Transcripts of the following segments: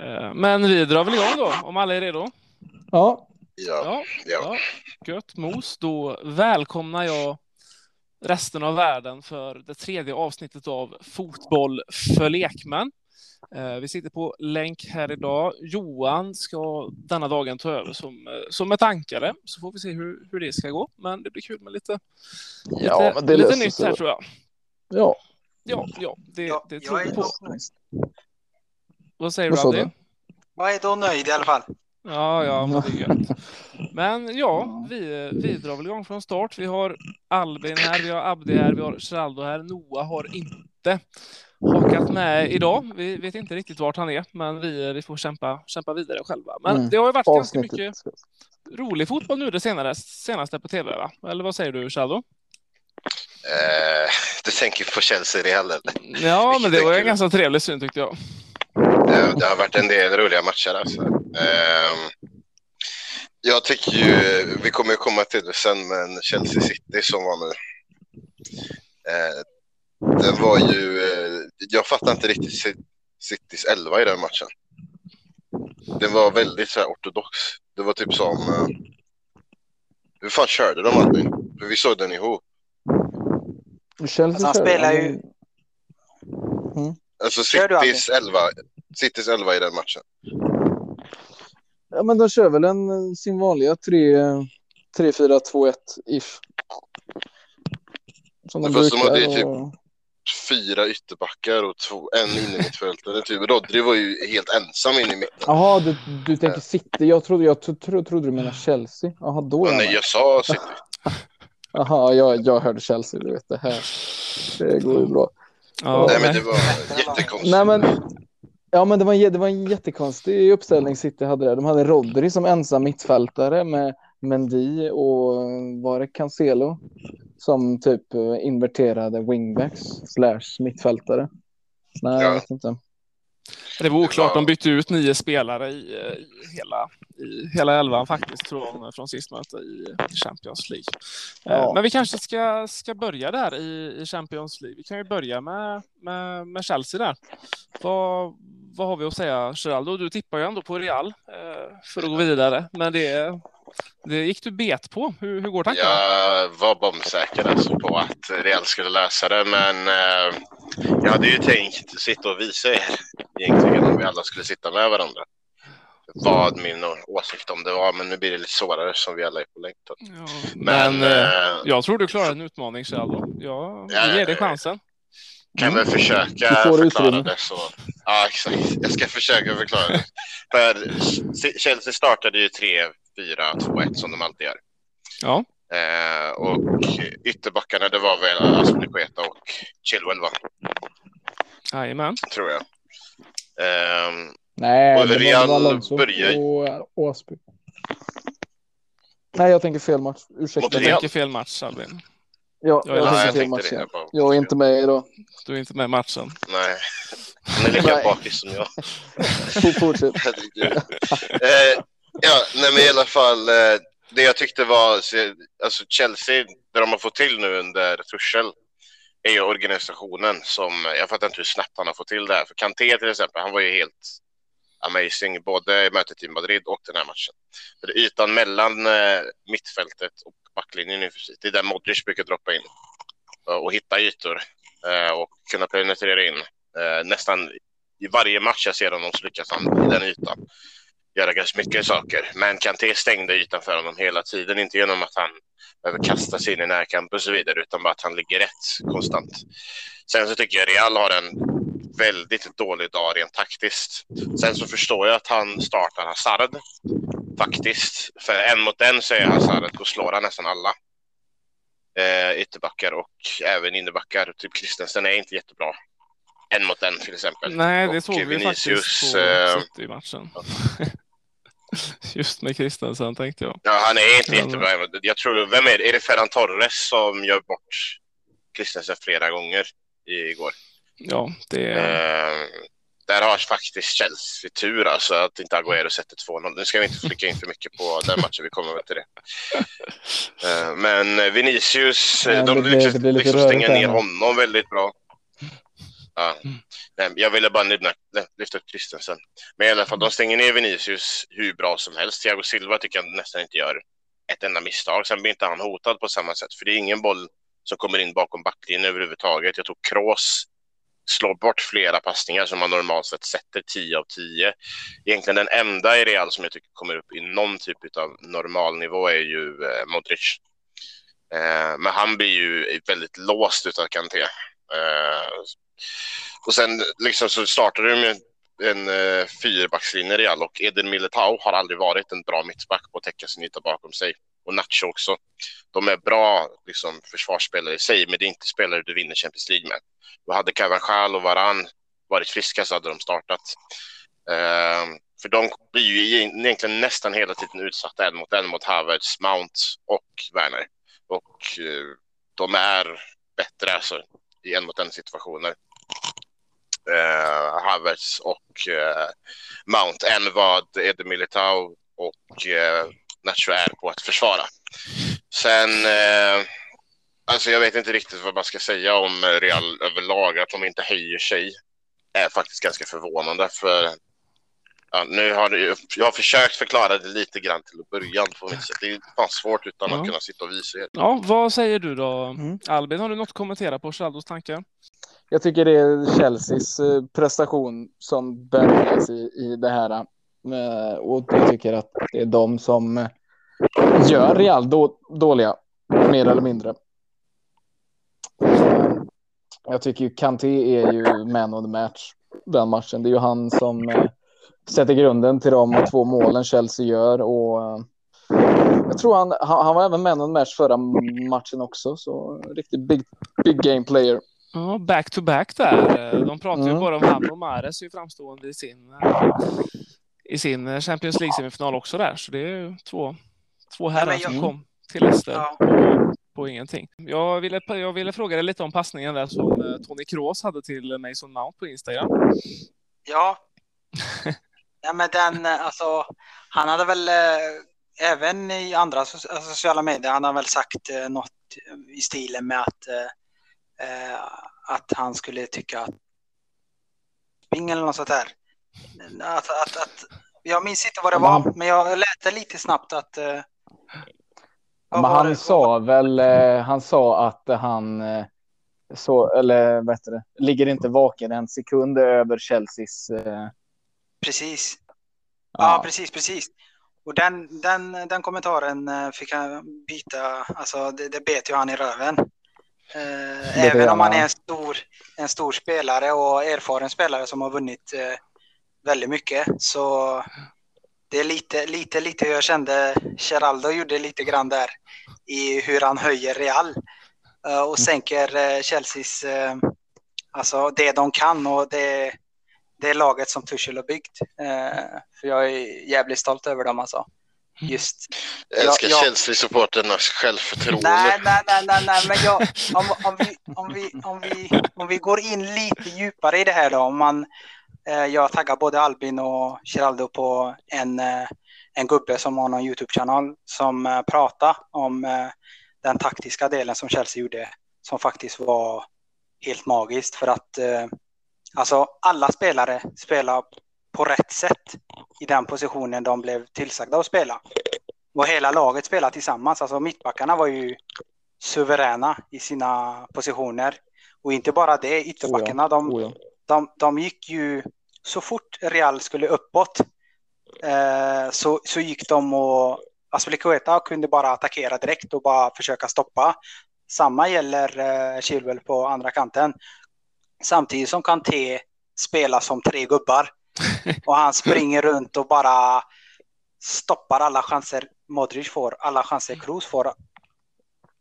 Eh, Men vi drar väl igång då, om alla är redo? Ja, Ja, Ja, ja. ja. Gött mos. Då välkomnar jag resten av världen för det tredje avsnittet av Fotboll för lekmän. Eh, Vi sitter på länk här idag. Johan ska denna dagen ta över som, eh, som ett ankare, så får vi se hur, hur det ska gå. Men det blir kul med lite, ja lite, men det lite nytt här tror jag. Ja, Ja, ja det, Ja, det jag tror är vi på. Vad säger Vad du, du? Jag är då nöjd i alla fall. Ja, ja, men det är gött. Men ja, vi, vi drar väl igång från start. Vi har Albin här, vi har Abdi här, vi har Geraldo här. Noah har inte hakat med idag. Vi vet inte riktigt vart han är, men vi, vi får kämpa, kämpa vidare själva. Men Mm. det har ju varit ganska avsnittet. mycket rolig fotboll nu det senare, senaste på tv, va? Eller vad säger du, Geraldo? Eh, du tänker på Chelsea-Real eller? Ja, men det var ju en ganska trevlig syn tyckte jag. Eh, det har varit en del roliga matcher alltså. Eh, jag tycker ju, vi kommer ju komma till det sen, men Chelsea City som var nu. Eh, den var ju, eh, jag fattar inte riktigt Ci- Citys elva i den matchen. Den var väldigt så här ortodox. Det var typ som, eh, hur fan körde de Albin? För vi såg den ihop. Chelsea Alltså, han spelar ju- men- Alltså Citys elva, Citys elva i den matchen. Ja, men de kör väl en, eh, sin vanliga 3-4-2-1 ish. Som de Fast de brukar. hade ju typ- och... fyra ytterbackar och två, en innermittfältare. Typ. Rodri var ju helt ensam in i mitten. Jaha, du, du tänker City. Jag trodde, jag tro, tro, trodde du menade Chelsea. Jaha, då är Men jag nej, jag sa City. Jaha, jag, jag hörde Chelsea. Du vet det här. Det går ju bra. Ja, Nej, men det var jättekonstigt. Nej, men, ja, men det, var en, det var en jättekonstig uppställning City hade där. De hade Rodri som ensam mittfältare med Mendy och var det Cancelo som typ eh, inverterade wingbacks slash mittfältare. Nej, Ja. jag vet inte. Det var oklart. De bytte ut nio spelare i, eh, i, hela, i hela elvan faktiskt från, från sist möte i Champions League. Eh, Ja. Men vi kanske ska, ska börja där i, i Champions League. Vi kan ju börja med, med, med Chelsea där. Vad, vad har vi att säga, Geraldo? Du tippar ju ändå på Real eh, för att gå vidare, men det, det gick du bet på. Hur, hur går tankarna? Jag var bombsäker alltså på att Real skulle lösa det, men eh, jag hade ju tänkt sitta och visa er egentligen om vi alla skulle sitta med varandra. Vad min åsikt om det var, men nu blir det lite svårare som vi alla är på länk. då. Ja, Men, men eh, eh, jag tror du klarar en utmaning, Geraldo. Jag Ja, ger dig chansen. kan väl försöka förklara utrymme. det så. Ja, exakt. Jag ska försöka förklara det. För Chelsea startade ju 3-4-2-1 som de alltid gör. Ja. Eh, och ytterbackarna, det var väl Aspilicueta och Chilwell, va? Jajamän. tror jag. Ehm, Nej, Och Real börjar- och Åsby. Nej, jag tänker fel match. Ursäkta. Real. tänker fel match, Albin. Ja, Jag jag nej, tänker jag fel tänkte match. det. ja. Jag, bara, Jag är inte med idag. Du är inte med i matchen. Nej, han är lika bakis som jag. Fortsätt. Eh, ja, nej men i alla fall. Eh, det jag tyckte var, alltså Chelsea, det de har fått till nu under Tuchel är ju organisationen som, jag fattar inte hur snabbt han har fått till det här. För Kanté till exempel, han var ju helt amazing både i mötet i Madrid och den här matchen. För ytan mellan eh, mittfältet och backlinjen nu, det är där Modric brukar droppa in eh, och hitta ytor och kunna penetrera in. Nästan i varje match jag ser honom så lyckas han i den ytan göra ganska mycket saker. Men Kanté stängde ytan för honom hela tiden, inte genom att han behöver kasta sig in i närkamp och så vidare, utan bara att han ligger rätt konstant. Sen så tycker jag Real har en väldigt dålig dag rent taktiskt. Sen så förstår jag att han startar Hazard, faktiskt. För en mot en så är Hazard, då slår han nästan alla eh, ytterbackar och även innerbackar. Typ Christensen är inte jättebra. En mot en till exempel. Nej, det Och såg vi Vinicius, faktiskt på eh, City-matchen. Just med Christensen tänkte jag. Ja, han är inte jättebra. Jag tror, vem är det? Är det Ferran Torres som gör bort Christensen flera gånger igår? Ja, det är... Eh, där har faktiskt Chelsea tur alltså att inte Agüero sätter 2-0. Nu ska vi inte flicka in för mycket på den matchen, vi kommer väl till det. Eh, men Vinicius, Ja, de lyckas lite liksom stänga ner honom väldigt bra. Ja. Nej, jag ville bara nämna, lyfta upp Christensen. Men i alla fall, de stänger ner Vinicius hur bra som helst. Thiago Silva tycker jag nästan inte gör ett enda misstag. Sen blir inte han hotad på samma sätt, för det är ingen boll som kommer in bakom backlinjen överhuvudtaget. Jag tror Kroos slår bort flera passningar som man normalt sett sätter 10 av 10. Egentligen den enda i Real som jag tycker kommer upp i någon typ av normalnivå är ju eh, Modric. Eh, men han blir ju väldigt låst utav Kanté. Och sen liksom så startade de med en eh, fyrbackslinje i Real och Eden Militao har aldrig varit en bra mittback på att täcka sin yta bakom sig. Och Nacho också. De är bra liksom, försvarsspelare i sig, men det är inte spelare du vinner Champions League med. Då hade Carvajal och Varan varit friska så hade de startat. Eh, för de blir ju e-, egentligen nästan hela tiden utsatta en mot en mot Havertz, Mount och Werner. Och uh, de är bättre alltså, i en mot en situationer. Eh, Havertz och eh, Mount än vad Ede Militao och eh, Nacho är på att försvara. Sen, eh, alltså jag vet inte riktigt vad man ska säga om Real överlag. Att de inte höjer sig är faktiskt ganska förvånande. För ja, nu har det, jag har försökt förklara det lite grann till början på mitt sätt. Det är fan svårt utan Ja. att kunna sitta och visa er. Ja, vad säger du då? Mm. Albin, har du något att kommentera på Ronaldos tankar? Jag tycker det är Chelseas eh, prestation som bär i, i det här. Eh, och jag tycker att det är de som eh, gör Real då, dåliga, mer eller mindre. Jag tycker ju Kanté är ju man of the match den matchen. Det är ju han som sätter grunden till de två målen Chelsea gör. Och jag tror han, han, han var även man of the match förra matchen också. Så riktigt big, big game player. Ja, back to back där. De pratar ju Mm. bara om han och Mahrez är ju framstående i sin, i sin Champions League-semifinal också där. Så det är ju två, två herrar jag- som kom till Leicester Ja. på, på ingenting. Jag ville, jag ville fråga dig lite om passningen där som eh, Tony Kroos hade till Mason Mount på Instagram. Ja. Nej, men den, eh, alltså, han hade väl eh, även i andra so- alltså, sociala medier, han har väl sagt eh, något i stilen med att, eh, att han skulle tycka att eller något sånt där. Att, att, att, jag minns inte vad det var, men jag läste lite snabbt att eh, men han det? sa väl, eh, han sa att han eh, så, eller vad heter det, ligger inte vaken en sekund över Chelseas. Eh, precis. Ja, ja, precis, precis. Och den, den, den kommentaren eh, fick han byta, alltså det, det bet ju han i röven. Eh, även om ja. är en stor, en stor spelare och erfaren spelare som har vunnit eh, väldigt mycket så det är lite, lite, lite hur jag kände Geraldo gjorde lite grann där i hur han höjer Real eh, och sänker eh, Chelseas, eh, alltså det de kan och det, det är laget som Tuchel har byggt. Eh, för jag är jävligt stolt över dem alltså. Just. Jag älskar Ja, ja. Chelsea-supporternas självförtroende. Nej, nej, nej, nej, nej, men jag, om, om, vi, om, vi, om, vi, om vi går in lite djupare i det här då, om man, eh, jag taggar både Albin och Geraldo på en, eh, en gubbe som har någon YouTube-kanal som eh, pratar om eh, den taktiska delen som Chelsea gjorde, som faktiskt var helt magiskt för att eh, alltså alla spelare spelar på rätt sätt i den positionen de blev tillsagda att spela. Och hela laget spelade tillsammans. Alltså mittbackarna var ju suveräna i sina positioner. Och inte bara det, ytterbackarna, de, oh ja. de, de gick ju så fort Real skulle uppåt eh, så, så gick de och Aspilicueta kunde bara attackera direkt och bara försöka stoppa. Samma gäller eh, Chilwell på andra kanten. Samtidigt som Kanté spelar som tre gubbar och han springer runt och bara stoppar alla chanser Modric får, alla chanser Kroos får.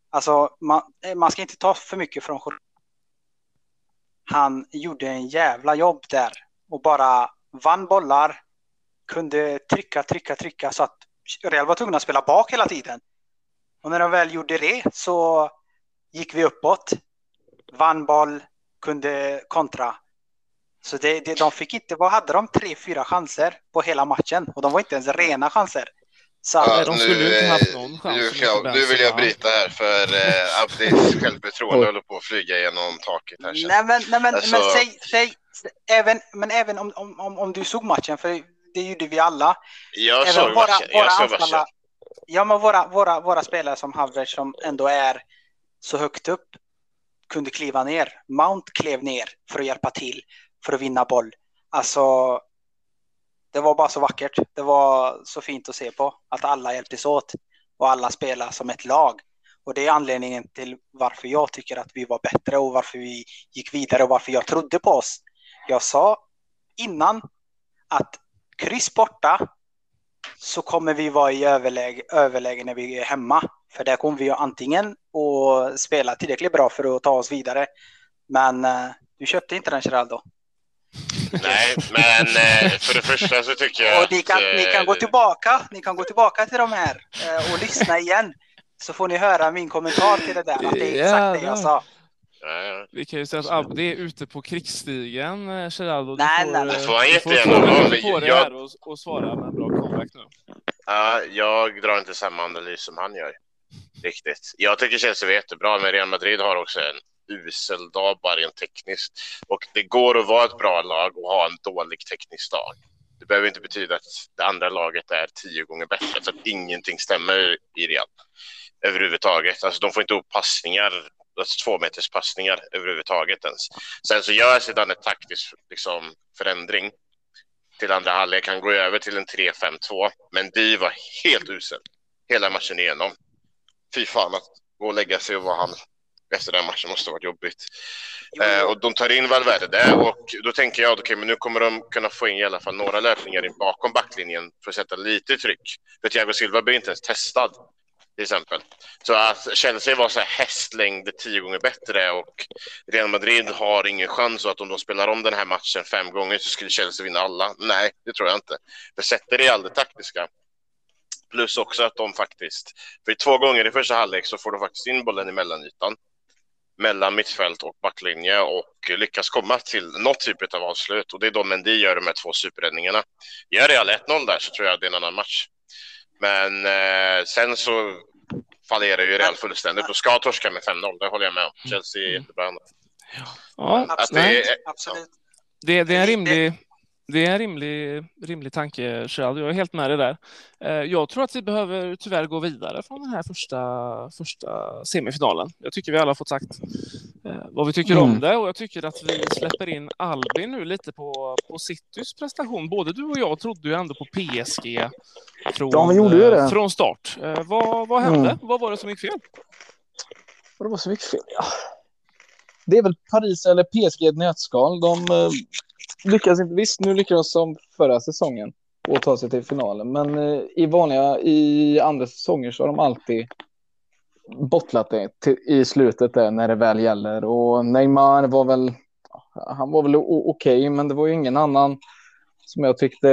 Alltså, man, eh, man ska inte ta för mycket från Han gjorde en jävla jobb där och bara vann bollar, kunde trycka, trycka, trycka så att Real var tvungna att spela bak hela tiden. Och när de väl gjorde det så gick vi uppåt, vann boll, kunde kontra. Så det, det, de fick inte, vad hade de? Tre, fyra chanser på hela matchen och de var inte ens rena chanser. Så Ja, Nej, de skulle nu, inte eh, haft någon chans Nu, jag, nu vill jag bryta här för eh, Abdis självförtroende håller på att flyga genom taket här. Nej men, nej, men, Alltså- men säg, säg även, men även om, om, om, om du såg matchen, för det gjorde vi alla. Jag även såg våra, matchen. våra Jag såg anfallare, matchen. ja men våra, våra, våra spelare som Havertz som ändå är så högt upp kunde kliva ner. Mount klev ner för att hjälpa till, för att vinna boll. Alltså, det var bara så vackert. Det var så fint att se på att alla hjälptes åt och alla spelade som ett lag. Och det är anledningen till varför jag tycker att vi var bättre och varför vi gick vidare och varför jag trodde på oss. Jag sa innan att kryss borta så kommer vi vara i överläge, överläge när vi är hemma. För där kommer vi antingen att spela tillräckligt bra för att ta oss vidare. Men eh, du köpte inte den Geraldo. Nej, men eh, för det första så tycker jag Och ni kan, att, ni kan eh, gå tillbaka, ni kan gå tillbaka till de här eh, och lyssna igen. Så får ni höra min kommentar till det där, att det är exakt det jag sa. Vi kan ju säga att Abdi är ute på krigsstigen, Geraldo. Du Nej, får, nej, nej. Det får han du får jättegärna vara, på dig jag- här och, och svara med en bra comeback nu. Ja, jag drar inte samma analys som han gör. Riktigt. Jag tycker Chelsea var jättebra, men Real Madrid har också en usel dag bara rent tekniskt. Och det går att vara ett bra lag och ha en dålig teknisk dag. Det behöver inte betyda att det andra laget är tio gånger bättre, för att ingenting stämmer i Real överhuvudtaget. Alltså de får inte upp passningar, alltså två meters passningar överhuvudtaget ens. Sen så gör sedan en taktisk liksom, förändring till andra halvlek. Han går över till en 3-5-2, men Di var helt usel hela matchen igenom. Fy fan att gå och lägga sig och vara han efter den matchen måste ha varit jobbigt. Eh, och de tar in Valverde och då tänker jag okej, men nu kommer de kunna få in i alla fall några löpningar in bakom backlinjen för att sätta lite tryck. För Thiago Silva blir inte ens testad till exempel. Så att Chelsea var så här hästlängd tio gånger bättre och Real Madrid har ingen chans och att om de spelar om den här matchen fem gånger så skulle Chelsea vinna alla. Nej, det tror jag inte. För sätter det taktiska plus också att de faktiskt, för två gånger i första halvlek så får de faktiskt in bollen i mellanytan mellan mittfält och backlinje och lyckas komma till något typ av avslut och det är då Mendy gör de här två superräddningarna. Gör Real 1-0 där så tror jag det är en annan match. Men eh, sen så fallerar ju Real fullständigt och ska torska med 5-0, det håller jag med om. Chelsea är jättebra. Ja, Att Absolut. det, Absolut. det, det är en det- rimlig, det är en rimlig, rimlig tanke, Geraldo. Jag är helt med dig där. Eh, Jag tror att vi behöver tyvärr gå vidare från den här första, första semifinalen. Jag tycker vi alla har fått sagt eh, vad vi tycker om Mm. det och jag tycker att vi släpper in Albin nu lite på, på Citys prestation. Både du och jag trodde ju ändå på PSG från, Ja, vi gjorde ju det. eh, från start. Vad, vad hände? Mm. Vad var det som gick fel? Det var så mycket fel. Ja. Det är väl Paris eller PSG i ett nötskal. De lyckas inte. Visst, nu lyckades de som förra säsongen och ta sig till finalen. Men eh, i vanliga, i andra säsonger så har de alltid bottlat det till, i slutet där när det väl gäller. Och Neymar var väl, han var väl okej, okej, men det var ju ingen annan som jag tyckte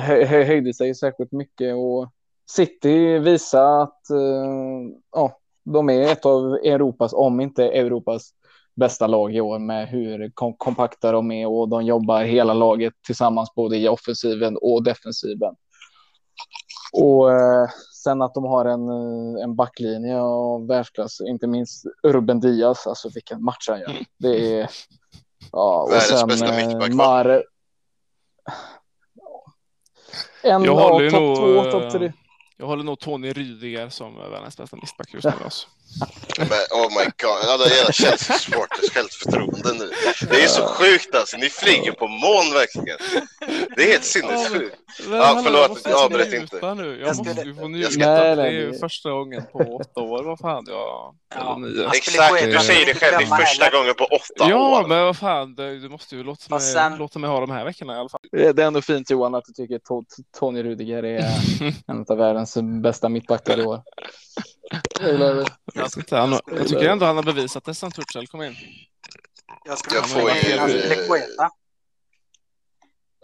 hö- höjde sig särskilt mycket. Och City visar att eh, ja, de är ett av Europas, om inte Europas bästa lag i år med hur kom kompakta de är och de jobbar hela laget tillsammans både i offensiven och defensiven. Och eh, sen att de har en, eh, en backlinje av världsklass, inte minst Ruben Diaz, alltså vilken match han gör. Det är... Ja, och Världens sen eh? Mare... En Jag håller av topp två, topp tre. Jag håller nog Tony Rydiger som världens bästa mittback just nu. Alltså. Men, oh my god, alla jävla Chelsea-supporters självförtroende nu. Det är så sjukt alltså, ni flyger på moln verkligen. Det är helt sinnessjukt. Men Ja, förlåt, jag avbröt njuta Nu. Jag, Jag måste skulle- ju få jag njuta. ska- Nej, det är ju första gången på åtta år. Vad fan, jag... Ja. Exakt, du säger det själv, det är första gången på åtta Ja, år. men vad fan, du måste ju låta mig, sen- låta mig ha de här veckorna i alla fall. Det är ändå fint Johan att du tycker To- Tony Rudiger är en av världens bästa mittbackar i år. Jag inte, han, jag tycker ändå han har bevisat det sen Turchel kom in. Jag Jag får ju-.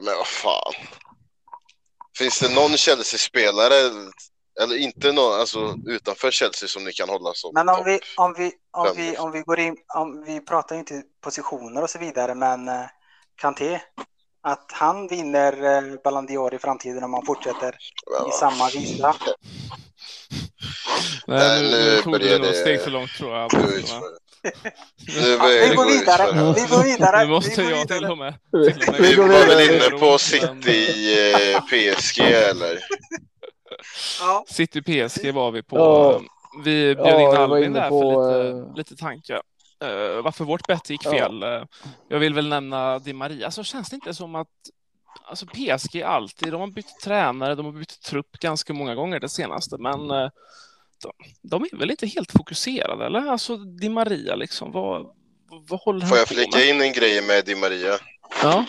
Men vad fan. Finns det någon Chelsea-spelare, eller inte någon, alltså utanför Chelsea som ni kan hålla som Men om vi, om vi, om fem vi, om vi går in, om vi pratar ju inte positioner och så vidare, men eh, Kanté. Att han vinner eh, Ballon d'Or i framtiden om han fortsätter i samma visa. Nej, nu, nu tog du det- steg för långt tror jag. Vi går gå vidare. Vi går vidare. Nu måste vi jag till och med. Vi var väl inne på City eh, PSG eller? Ja, City PSG var vi på. Ja. Vi bjöd Ja, in Albin där på, för lite, eh, lite tankar. Uh, varför vårt bett gick Ja. fel. Eh, jag vill väl nämna Di Maria. Alltså känns det inte som att alltså PSG alltid, de har bytt tränare, de har bytt trupp ganska många gånger det senaste, men eh, de, de är väl inte helt fokuserade, eller? Alltså Di Maria liksom, vad, vad håller han Får jag på flika med? in en grej med Di Maria? Ja,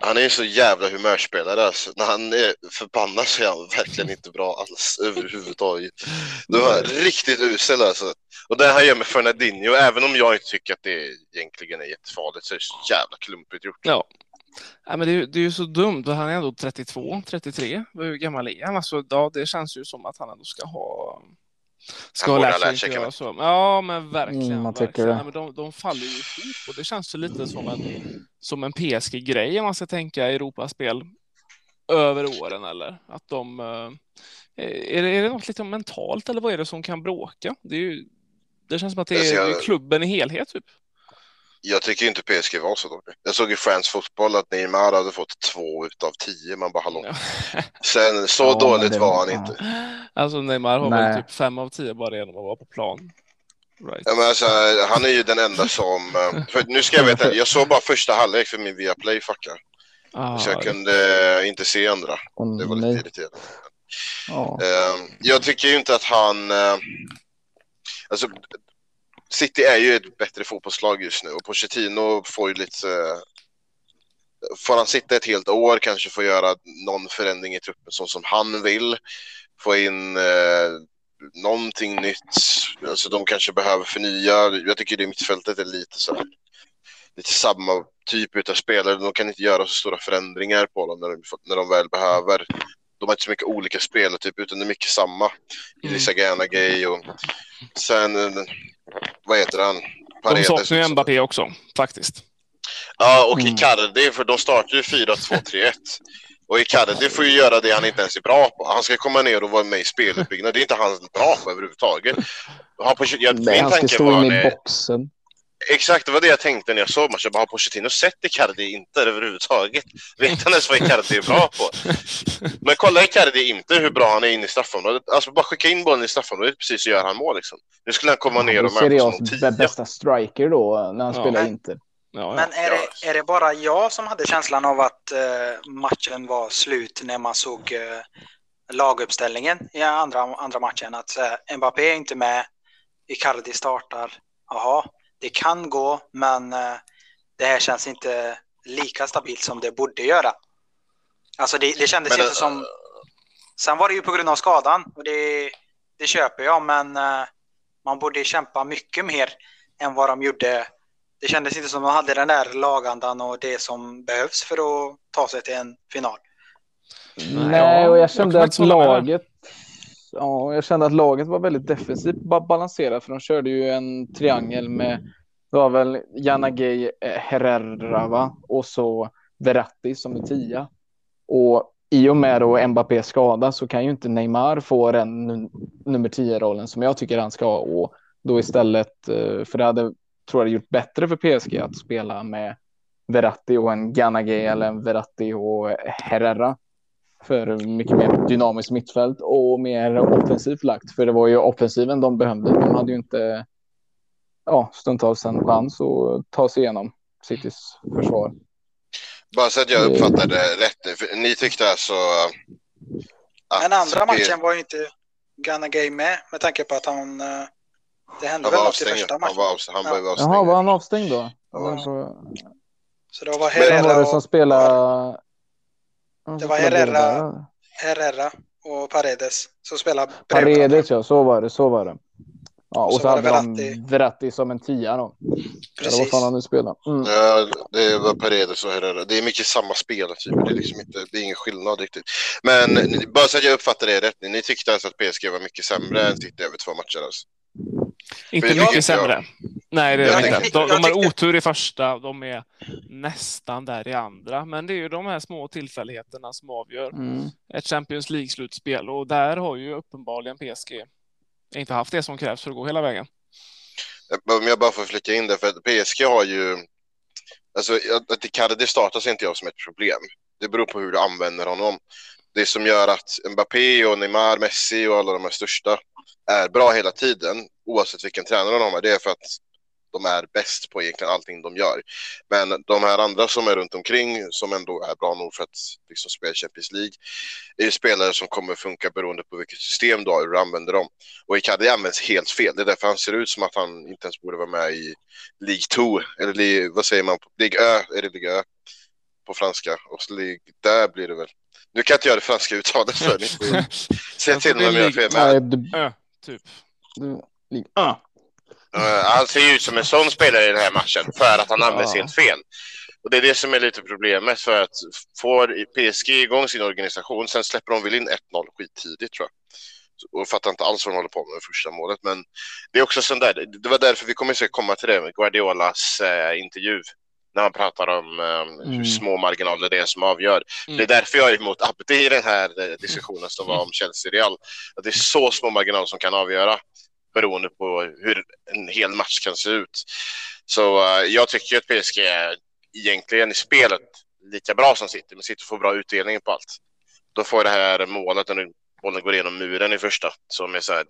Han är ju så jävla humörspelare alltså. När han är förbannad så är han verkligen inte bra alls överhuvudtaget. Det var riktigt usel alltså. Och det han gör med Fernandinho, även om jag inte tycker att det egentligen är jättefarligt så är det så jävla klumpigt gjort. ja. Nej, men det, är, det är ju så dumt, han är ändå 32, 33. Hur gammal är han? Alltså, ja, det känns ju som att han ändå ska ha... Ska ha lärt sig göra så. Ja, men verkligen. Mm, man verkligen. det. Nej, men de, de faller ju ihop och det känns ju lite som en, som en PSG-grej om man ska tänka Europaspel över åren eller att de... eh, Är det, är det något lite mentalt eller vad är det som kan bråka? Det, är ju, det känns som att det är, jag- det är klubben i helhet typ. Jag tycker inte PSG var så dåligt. Jag såg i France Fotboll att Neymar hade fått två utav tio. Man bara hallå. Sen så Ja, dåligt var var- han ja. inte. Alltså Neymar har Nej. väl typ fem av tio bara genom att vara på plan. Right. Ja, men alltså, han är ju den enda som... eh, För nu ska jag veta, jag såg bara första halvlek för min Viaplay fuckar. Ah, Så jag kunde inte se andra. Det var lite nej. irriterande. Ja. Eh, Jag tycker ju inte att han... eh, Alltså, City är ju ett bättre fotbollslag just nu och Pochettino får ju lite... eh, Får han sitta ett helt år, kanske få göra någon förändring i truppen så som han vill. Få in eh, någonting nytt. Alltså de kanske behöver förnya. Jag tycker det mittfältet är lite så här, lite samma typ av spelare. De kan inte göra så stora förändringar på dem när de, när de väl behöver. De har inte så mycket olika spelartyp utan det är mycket samma. Mm. Elisa Gay och sen, eh, vad heter han? De Paredes också. saknar ju Mbappé också, faktiskt. Ja, och Mm. Icardi, för de startar ju 4-2-3-1. Och Icardi får ju göra det han inte ens är bra på. Han ska komma ner och vara med i speluppbyggnad. Det är inte han bra på överhuvudtaget. Han på, jag, Nej, min han ska tanke stå var... in i boxen. Exakt, det var det jag tänkte när jag såg matchen. Jag bara, Har Pochettino sett Icardi inte överhuvudtaget? Vet han ens vad Icardi är bra på? Men kolla Icardi inte hur bra han är inne i straffområdet. Alltså bara skicka in bollen i straffområdet precis så gör han mål liksom. Nu skulle han komma ner Han och är möta som tia. bästa striker då när han Ja. spelar Inter. Ja, ja. Men är det, är det bara jag som hade känslan av att eh, matchen var slut när man såg eh, laguppställningen i andra, andra matchen? Att eh, Mbappé är inte med, Icardi startar. Jaha, det kan gå, men eh, det här känns inte lika stabilt som det borde göra. Alltså det, det kändes Men, inte eh, som... Sen var det ju på grund av skadan och det, det köper jag, men eh, man borde kämpa mycket mer än vad de gjorde det kändes inte som att de hade den där lagandan och det som behövs för att ta sig till en final. Nej, och jag kände kan att laget... Ja, jag kände att laget var väldigt defensivt balanserat för de körde ju en triangel med det var väl Janagej eh, Herrera va? och så Verratti som är tia. Och i och med då Mbappé skada så kan ju inte Neymar få den num- nummer 10-rollen som jag tycker han ska ha och då istället, eh, för det hade, tror jag, gjort bättre för PSG att spela med Verratti och en Ganagay eller en Verratti och Herrera för mycket mer dynamiskt mittfält och mer offensivt lagt. För det var ju offensiven de behövde. De hade ju inte ja, stundtals en chans att ta sig igenom Citys försvar. Bara så att jag uppfattade rätt nu. För ni tyckte alltså... Att Men andra matchen var ju inte Ghana Gay med med tanke på att han... eh, Det hände Han väl något i första Han matchen. var, avstängd. han var avstängd. Jaha, var han avstängd då? Ja. Så det var Vem var det som spelade? Det var spelade Herrera. Herrera och Paredes som spelade bredvid. Paredes, ja. Så var det. Så var det. Ja, och Så så, hade det de Verratti. Verratti som en tia då. Eller vad Precis. fan han nu spelar. Mm. Ja, det var Paredes och Herrera. Det är mycket samma spelartyper. Det är liksom inte, det är ingen skillnad riktigt. Men bara så att jag uppfattade det rätt. Ni, ni tyckte alltså att PSG var mycket sämre än City över två matcher alltså. Inte mycket tycker jag- sämre. Nej, det är inte. De, de har otur i första, de är nästan där i andra. Men det är ju de här små tillfälligheterna som avgör Mm. ett Champions League-slutspel och där har ju uppenbarligen PSG inte haft det som krävs för att gå hela vägen. Om jag bara får flika in det, för att PSG har ju... Alltså, att Icardi startar ser inte jag som ett problem. Det beror på hur du använder honom. Det som gör att Mbappé och Neymar, Messi och alla de här största är bra hela tiden, oavsett vilken tränare de har, det är för att de är bäst på egentligen allting de gör. Men de här andra som är runt omkring, som ändå är bra nog för att liksom spela Champions League, är ju spelare som kommer funka beroende på vilket system du har, hur du använder dem. Och Icardi används helt fel. Det är därför han ser ut som att han inte ens borde vara med i League 2. Eller li, vad säger man? League Ö, är det League Ö på franska? Och så League där blir det väl. Nu kan jag inte göra det franska uttalet för ni säga till om jag har fel. Men, Ö, typ. ah. eh, han ser ju ut som en sån spelare i den här matchen för att han används Ja. helt fel. Och det är det som är lite problemet för att får PSG igång sin organisation, sen släpper de väl in 1-0 skittidigt tror jag. Och fattar inte alls vad de håller på med med första målet. Men det är också sån där, det var därför vi kommer säkert komma till det med Guardiolas eh, intervju. När han pratar om eh, hur Mm. små marginaler det är som avgör. Mm. Det är därför jag är emot Abdi i den här eh, diskussionen som var om Chelsea-Real. Att det är så små marginaler som kan avgöra beroende på hur en hel match kan se ut. Så eh, jag tycker att PSG är egentligen i spelet lika bra som City, men City får bra utdelning på allt. Då får det här målet när bollen går igenom muren i första, som är så här...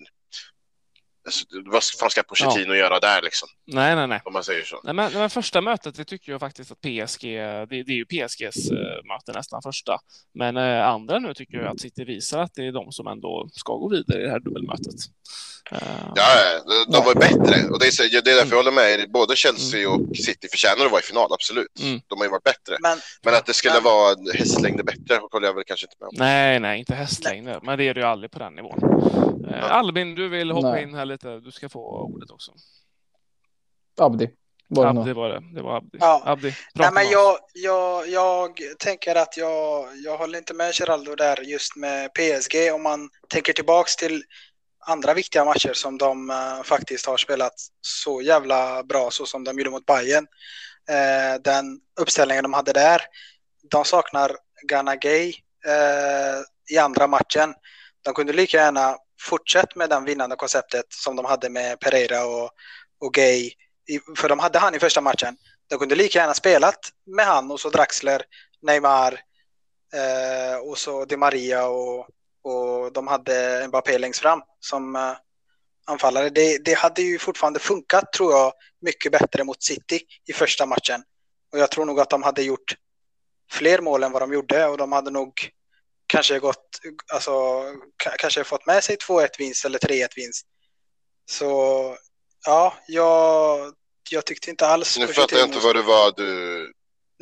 Alltså, vad fan ska Pochettino göra där liksom, Nej, nej, nej. om man säger så? Nej, men, men första mötet, det tycker jag faktiskt att PSG, det, det är ju PSGs eh, möte nästan första. Men eh, andra nu tycker jag att City visar att det är de som ändå ska gå vidare i det här dubbelmötet. Ja, de, de var bättre. Och det är, det är därför jag håller med. er. Både Chelsea och City förtjänar att vara i final, absolut. Mm. De har ju varit bättre. Men, Men att det skulle Men- vara hästlängder bättre håller jag väl kanske inte med om. Nej, nej, inte hästlängder, men det är det ju aldrig på den nivån. Eh, Albin, du vill hoppa Nej. in här lite. Du ska få ordet också. Abdi. Var det Abdi var det. Det var Abdi. Ja. Abdi, nej, men jag, jag, jag tänker att jag, jag håller inte med Geraldo där just med PSG. Om man tänker tillbaks till andra viktiga matcher som de eh, faktiskt har spelat så jävla bra så som de gjorde mot Bayern. Eh, den uppställningen de hade där. De saknar Ghana Gay eh, i andra matchen. De kunde lika gärna fortsätta med det vinnande konceptet som de hade med Pereira och, och Gay. I, för de hade han i första matchen. De kunde lika gärna spelat med han och så Draxler, Neymar eh, och så Di Maria och, och de hade Mbappé längst fram som eh, anfallare. Det, det hade ju fortfarande funkat tror jag mycket bättre mot City i första matchen. Och jag tror nog att de hade gjort fler mål än vad de gjorde och de hade nog kanske gått, alltså ka- kanske fått med sig 2-1 vinst eller 3-1 vinst. Så ja, jag, jag tyckte inte alls Nu fattar jag inte vad det var du...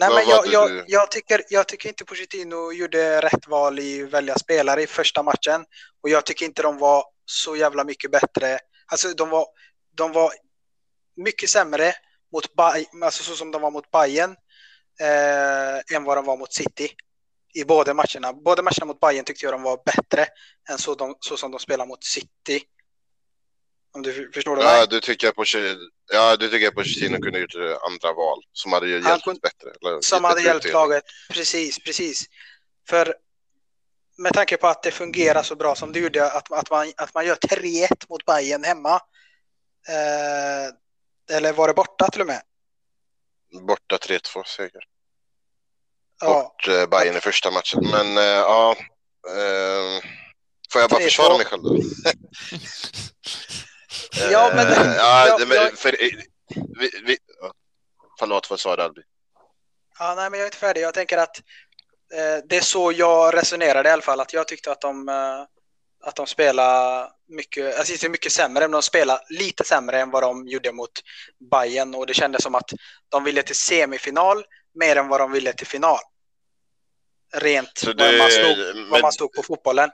Nej, men jag, jag, jag, tycker, jag tycker inte Pochettino gjorde rätt val i välja spelare i första matchen. Och jag tycker inte de var så jävla mycket bättre. Alltså de var, de var mycket sämre mot alltså så som de var mot Bayern eh, än vad de var mot City. I båda matcherna. Båda matcherna mot Bayern tyckte jag de var bättre än så, de, så som de spelar mot City. Om du förstår det? Ja, du tycker Pochettino, ja, du tycker att Pochettino kunde gjort andra val som hade ju Han hjälpt kunde- bättre. Eller, som hade hjälpt utdelning. laget. Precis, precis. För med tanke på att det fungerar så bra som det gjorde, att, att, man, att man gör 3-1 mot Bayern hemma. Eh, eller var det borta till och med? Borta 3-2 seger. Ja, Bort eh, Bayern i första matchen. Men eh, ja, eh, får jag bara 3-2. försvara mig själv då? Ja, men- Eh, ja, det- men, för, eh, vi, vi. Förlåt, vad sa du Albin? ja, nej, men jag är inte färdig. Jag tänker att eh, det är så jag resonerade i alla fall. Att jag tyckte att de, eh, att de spelar mycket, alltså inte mycket sämre, men de spelar lite sämre än vad de gjorde mot Bayern och det kändes som att de ville till semifinal mer än vad de ville till final. Rent Så vad, det- man stod, vad men- man stod på fotbollen.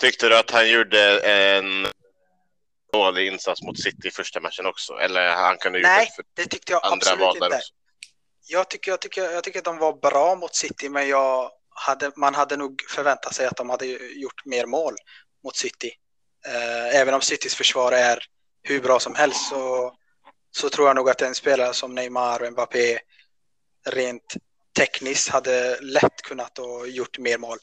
Tyckte du att han gjorde en dålig insats mot City i första matchen också? Eller han kunde gjort Nej, det för det tyckte jag absolut inte. också? Jag tycker, jag, tycker, jag tycker att de var bra mot City, men jag hade, man hade nog förväntat sig att de hade gjort mer mål mot City. Eh, även om Citys försvar är hur bra som helst så, så tror jag nog att en spelare som Neymar och Mbappé rent tekniskt hade lätt kunnat och gjort mer mål.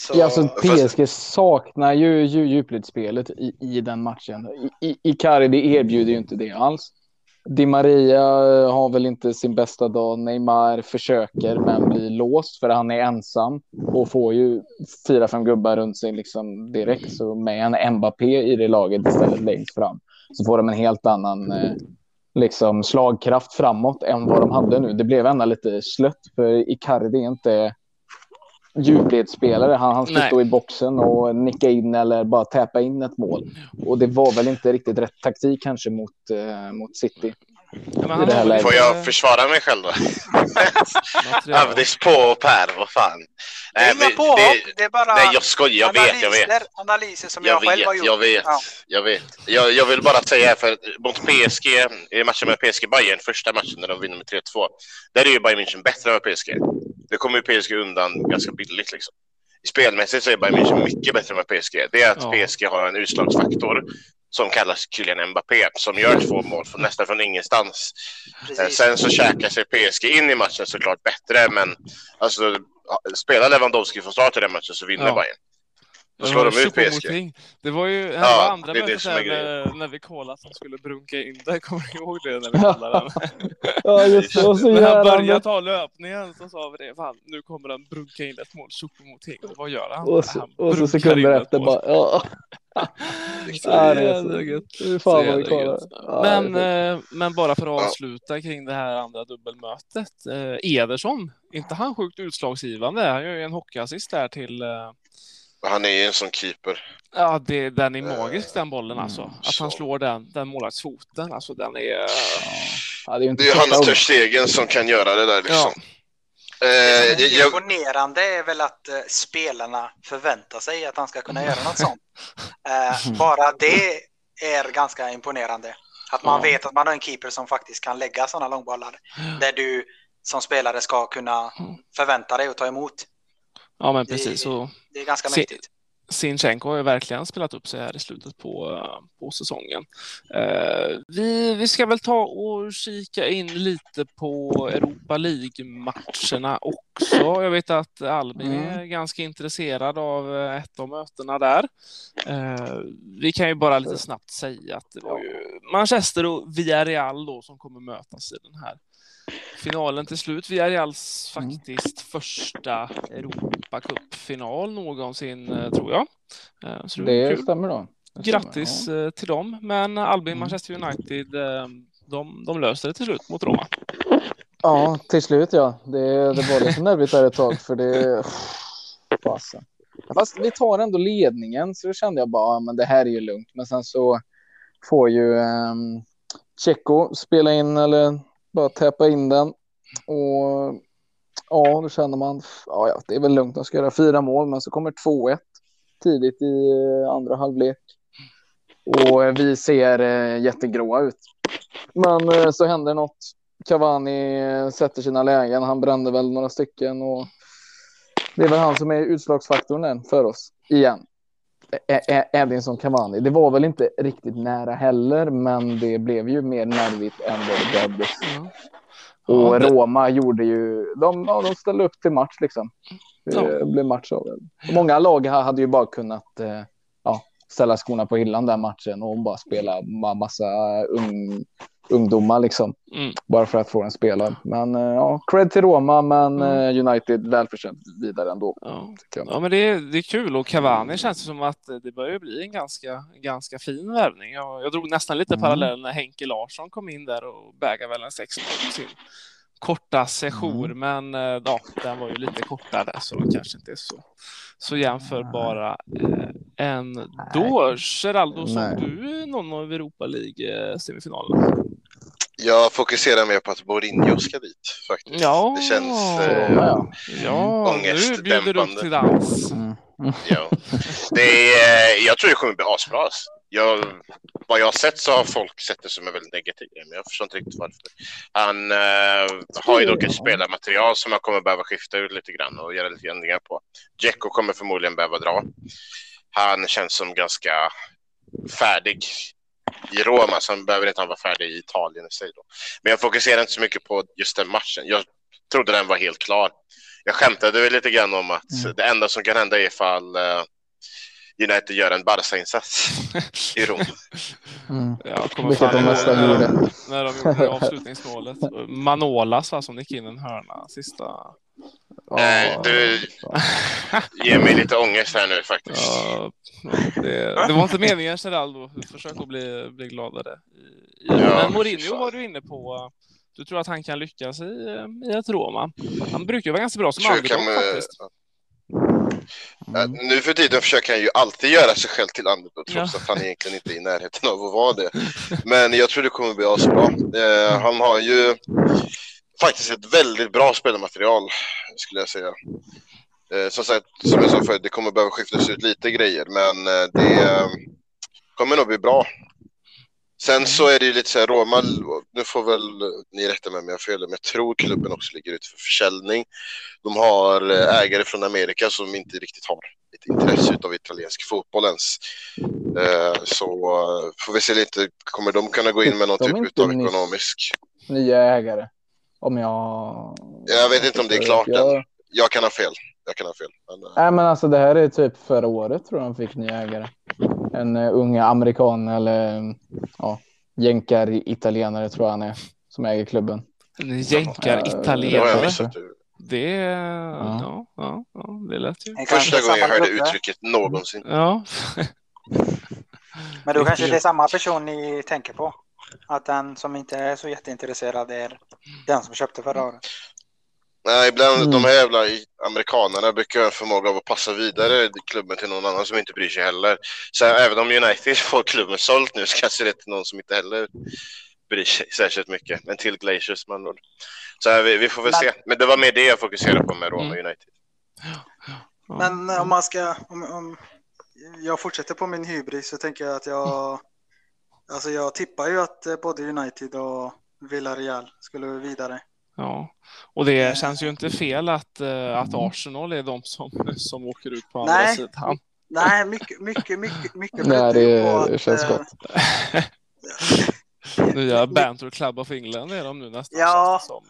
Så... Ja, alltså, PSG saknar ju djupledsspelet i, i den matchen. I, i, Icardi erbjuder ju inte det alls. Di Maria har väl inte sin bästa dag. Neymar försöker men blir låst för han är ensam och får ju fyra, fem gubbar runt sig liksom direkt. Så med en Mbappé i det laget istället längst fram så får de en helt annan eh, liksom slagkraft framåt än vad de hade nu. Det blev ändå lite slött för Icardi är inte djupledsspelare. Han, han ska stå i boxen och nicka in eller bara täppa in ett mål. Och det var väl inte riktigt rätt taktik kanske mot, eh, mot City. Ja, det Får jag försvara mig själv då? Avdis på och Per, vad fan. Det är inga påhopp, det, det är bara nej, jag skojar, jag vet, jag vet. analyser som jag, jag vet, själv har gjort. Jag vet, ja. jag vet. Jag, jag vill bara säga för mot PSG, i matchen med PSG Bayern, första matchen när de vinner med 3-2, där är ju Bayern München bättre än PSG. Det kommer ju PSG undan ganska billigt liksom. Spelmässigt så är Bayern München mycket bättre än PSG. Det är att ja. PSG har en utslagsfaktor som kallas Kylian Mbappé som gör två mål från, nästan från ingenstans. Precis. Sen så käkar sig PSG in i matchen såklart bättre, men alltså, spelar Lewandowski från start i den matchen så vinner ja. Bayern. Då slår de ut PSG. Det var ju ja, var andra mötet när, när vi kollade att han skulle brunka in där. Kommer du ihåg det när vi kollade den? ja, just det. Och så när han började ta löpningen så sa vi det. Fan, nu kommer han brunka in ett mål. Choupo-Moting. Vad gör han? Och så, och så sekunder efter bara, ja. ja, det är så gött. Fan vad vi kollar. Men, eh, men bara för att avsluta kring det här andra dubbelmötet. Eh, Ederson, inte han sjukt utslagsgivande? Han gör ju en hockeyassist där till eh, han är ju en sån keeper. Ja, det, den är magisk den bollen alltså. Mm, att han slår den, den målvaktsfoten, alltså den är... Ja, det är, inte det är Hannes Terstegen som kan göra det där liksom. Ja. Eh, det som är imponerande är väl att eh, spelarna förväntar sig att han ska kunna göra något sånt. Eh, bara det är ganska imponerande. Att man ja. vet att man har en keeper som faktiskt kan lägga sådana långbollar. Där du som spelare ska kunna förvänta dig att ta emot. Ja, men precis. Det, det är ganska mäktigt. Sinchenko har ju verkligen spelat upp sig här i slutet på, på säsongen. Eh, vi, vi ska väl ta och kika in lite på Europa League-matcherna också. Jag vet att Albin mm. är ganska intresserad av ett av mötena där. Eh, vi kan ju bara lite snabbt säga att det var ju Manchester och Villarreal då som kommer mötas i den här finalen till slut. Villarreals mm. faktiskt mm. Första Europacup-final någonsin, eh, tror jag. Eh, så det, det stämmer då. Det Grattis stämmer, ja. Eh, till dem. Men Albin, mm. Manchester United, de, de löste det till slut mot Roma. Ja, till slut ja. Det, det var lite nervigt där ett tag för det... Fasen. Fast vi tar ändå ledningen så då kände jag bara, men det här är ju lugnt. Men sen så får ju um, Tjecko spela in eller bara täppa in den. Och ja, då känner man ja, det är väl lugnt. De ska göra fyra mål, men så kommer 2-1 tidigt i eh, andra halvlek. Och eh, vi ser eh, jättegråa ut. Men så händer något. Cavani sätter sina lägen. Han brände väl några stycken och det är väl han som är utslagsfaktorn för oss igen. Edinson Cavani. Det var väl inte riktigt nära heller, men det blev ju mer nervigt än vad det behövdes. Mm. Och ja, det... Roma gjorde ju, de, ja, de ställde upp till match liksom. Det ja. blev match av det. Många lag hade ju bara kunnat eh, ja, ställa skorna på hyllan den matchen och bara spela massa ung, ungdomar liksom. Mm. Bara för att få en spelad. Men eh, ja, cred till Roma, men mm. Eh, United välförtjänt vidare ändå. Ja, ja men det är, det är kul och Cavani känns det som att det börjar bli en ganska, ganska fin värvning. Jag, jag drog nästan lite mm. parallell när Henke Larsson kom in där och bägade väl en sex på sin korta session, mm. men eh, ja, den var ju lite kortare så det kanske inte är så, så jämförbara eh, ändå. Geraldo, såg du någon av Europa League-semifinalerna? Jag fokuserar mer på att Mourinho ska dit faktiskt. Ja, det känns eh, ja, ja nu bjuder du upp till dans. Mm. ja. det är, jag tror det kommer bli asbra. Jag, vad jag har sett så har folk sett det som är väldigt negativt, men jag förstår inte riktigt varför. Han uh, har ju dock ett spelarmaterial som han kommer behöva skifta ut lite grann och göra lite ändringar på. Jacko kommer förmodligen behöva dra. Han känns som ganska färdig i Roma, så behöver inte han vara färdig i Italien i sig. Då. Men jag fokuserar inte så mycket på just den matchen. Jag trodde den var helt klar. Jag skämtade väl lite grann om att mm. det enda som kan hända är ifall uh, United gör en Barca-insats i Rom. Mm. Ja, Vilket de nästan gjorde. När de gjorde avslutningsmålet. Manolas va, som gick in en hörna sista. Nej, du ger mig lite ångest här nu faktiskt. Ja, det, det var inte meningen Geraldo. Försök att bli, bli gladare. Ja, Men Mourinho var du inne på. Du tror att han kan lyckas i, i ett Roma? Han brukar vara ganska bra som underdog faktiskt. Mm. Nu för tiden försöker han ju alltid göra sig själv till underdog trots ja. att han egentligen inte är i närheten av att vara det. Men jag tror det kommer bli asbra. Eh, han har ju faktiskt ett väldigt bra spelmaterial skulle jag säga. Eh, som sagt, som jag sa förut, det kommer behöva skiftas ut lite grejer, men eh, det eh, kommer nog bli bra. Sen så är det ju lite så här, Roma, nu får väl ni rätta mig om jag har fel, men jag tror klubben också ligger ute för försäljning. De har eh, ägare från Amerika som inte riktigt har ett intresse av italiensk fotboll ens. Eh, så eh, får vi se lite, kommer de kunna gå in med någon typ av ekonomisk... Nya ägare, om jag... Jag vet inte om det är klart jag... än. Jag kan ha fel. Jag kan ha fel. Men... Nej, men alltså det här är typ förra året tror jag de fick nya ägare en uh, unga amerikan eller ja, jänkar italienare tror jag han är som äger klubben. En jänkar italienare. Det, ja. Ja, ja, ja, det lät ju. Första gången jag hörde uttrycket någonsin. Ja. Men då kanske det är samma person ni tänker på? Att den som inte är så jätteintresserad är den som köpte förra året? Nej, ibland mm. de här jävla amerikanerna brukar ha en förmåga av att passa vidare klubben till någon annan som inte bryr sig heller. Så även om United får klubben sålt nu så kanske det är till någon som inte heller bryr sig särskilt mycket. Men till Glaciers man då. Så här, vi, vi, får väl Men... se. Men det var mer det jag fokuserade på med Roma mm. United. Men om man ska, om, om jag fortsätter på min hybris så tänker jag att jag, alltså jag tippar ju att både United och Villarreal skulle vidare. Ja, och det känns ju inte fel att, eh, att Arsenal är de som, som åker ut på andra Nej. sidan. Nej, mycket, mycket, mycket, mycket. Nej, det, att, det känns gott. Nya Banter Club of England är de nu nästan. Ja, som,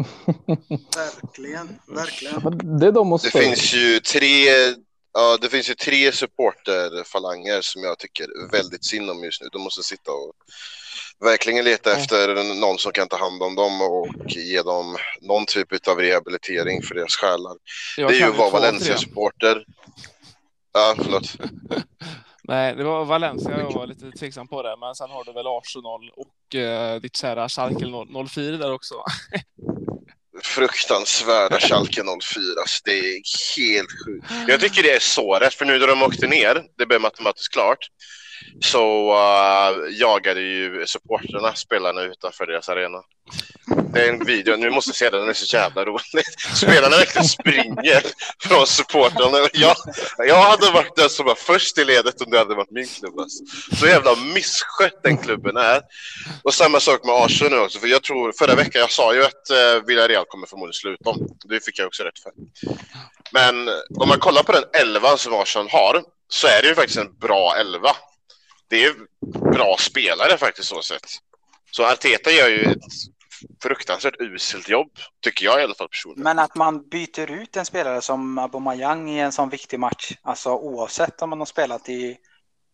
verkligen, verkligen. Det är de Det finns ju tre, ja, det finns ju tre supporterfalanger som jag tycker väldigt synd om just nu. De måste sitta och verkligen leta efter någon som kan ta hand om dem och ge dem någon typ av rehabilitering för deras själar. det är ju att vara Valencia-supporter. Ja, förlåt. Nej, det var Valencia jag var lite tveksam på det, men sen har du väl Arsenal och uh, ditt kära Schalke 04 där också. Fruktansvärda Schalke 04, alltså, det är helt sjukt. Jag tycker det är så rätt, för nu när de åkte ner, det blev matematiskt klart, så uh, jagade ju supporterna spelarna utanför deras arena. Det är en video, nu måste jag se den, den är så jävla rolig. Spelarna verkligen springer från supportrarna. Jag, jag hade varit den som var först i ledet om det hade varit min klubb. Alltså. Så jävla misskött den klubben är. Och samma sak med Arsenal nu också, för jag tror förra veckan, jag sa ju att uh, Villarreal kommer förmodligen sluta om. Det fick jag också rätt för. Men om man kollar på den elvan som Arsenal har, så är det ju faktiskt en bra elva det är bra spelare faktiskt så sett. Så Arteta gör ju ett fruktansvärt uselt jobb, tycker jag i alla fall personligen. Men att man byter ut en spelare som Aubameyang i en sån viktig match, alltså oavsett om man har spelat i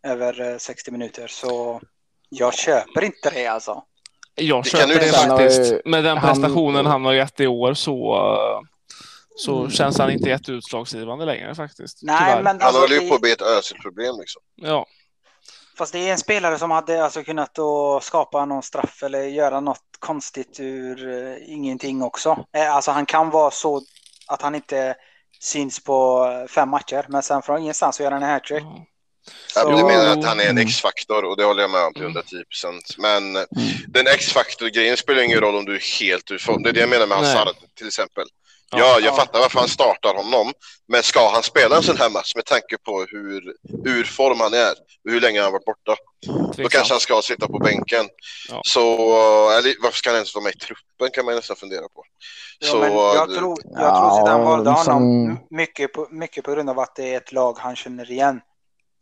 över 60 minuter, så jag köper inte det alltså. Jag det köper det faktiskt. Med den prestationen han, han har gett i år så, så mm. känns han inte jätteutslagsgivande längre faktiskt. Nej, men alltså, han håller ju på att bli ett ösigt problem liksom. Ja. Fast det är en spelare som hade alltså kunnat då skapa någon straff eller göra något konstigt ur uh, ingenting också. Eh, alltså han kan vara så att han inte syns på fem matcher, men sen från ingenstans så gör han en hattrick. Mm. Så... du menar att han är en X-faktor och det håller jag med om till 110 procent. Men mm. den X-faktor-grejen spelar ingen roll om du är helt ur form. Det är det jag menar med Hazard till exempel. Ja, jag fattar varför han startar honom. Men ska han spela en sån här match med tanke på hur ur form han är och hur länge han varit borta. Då kanske han ska sitta på bänken. Ja. Så, eller varför ska han ens vara med i truppen kan man nästan fundera på. Ja, så, jag tror, jag tror att han valde honom mycket, på, mycket på grund av att det är ett lag han känner igen.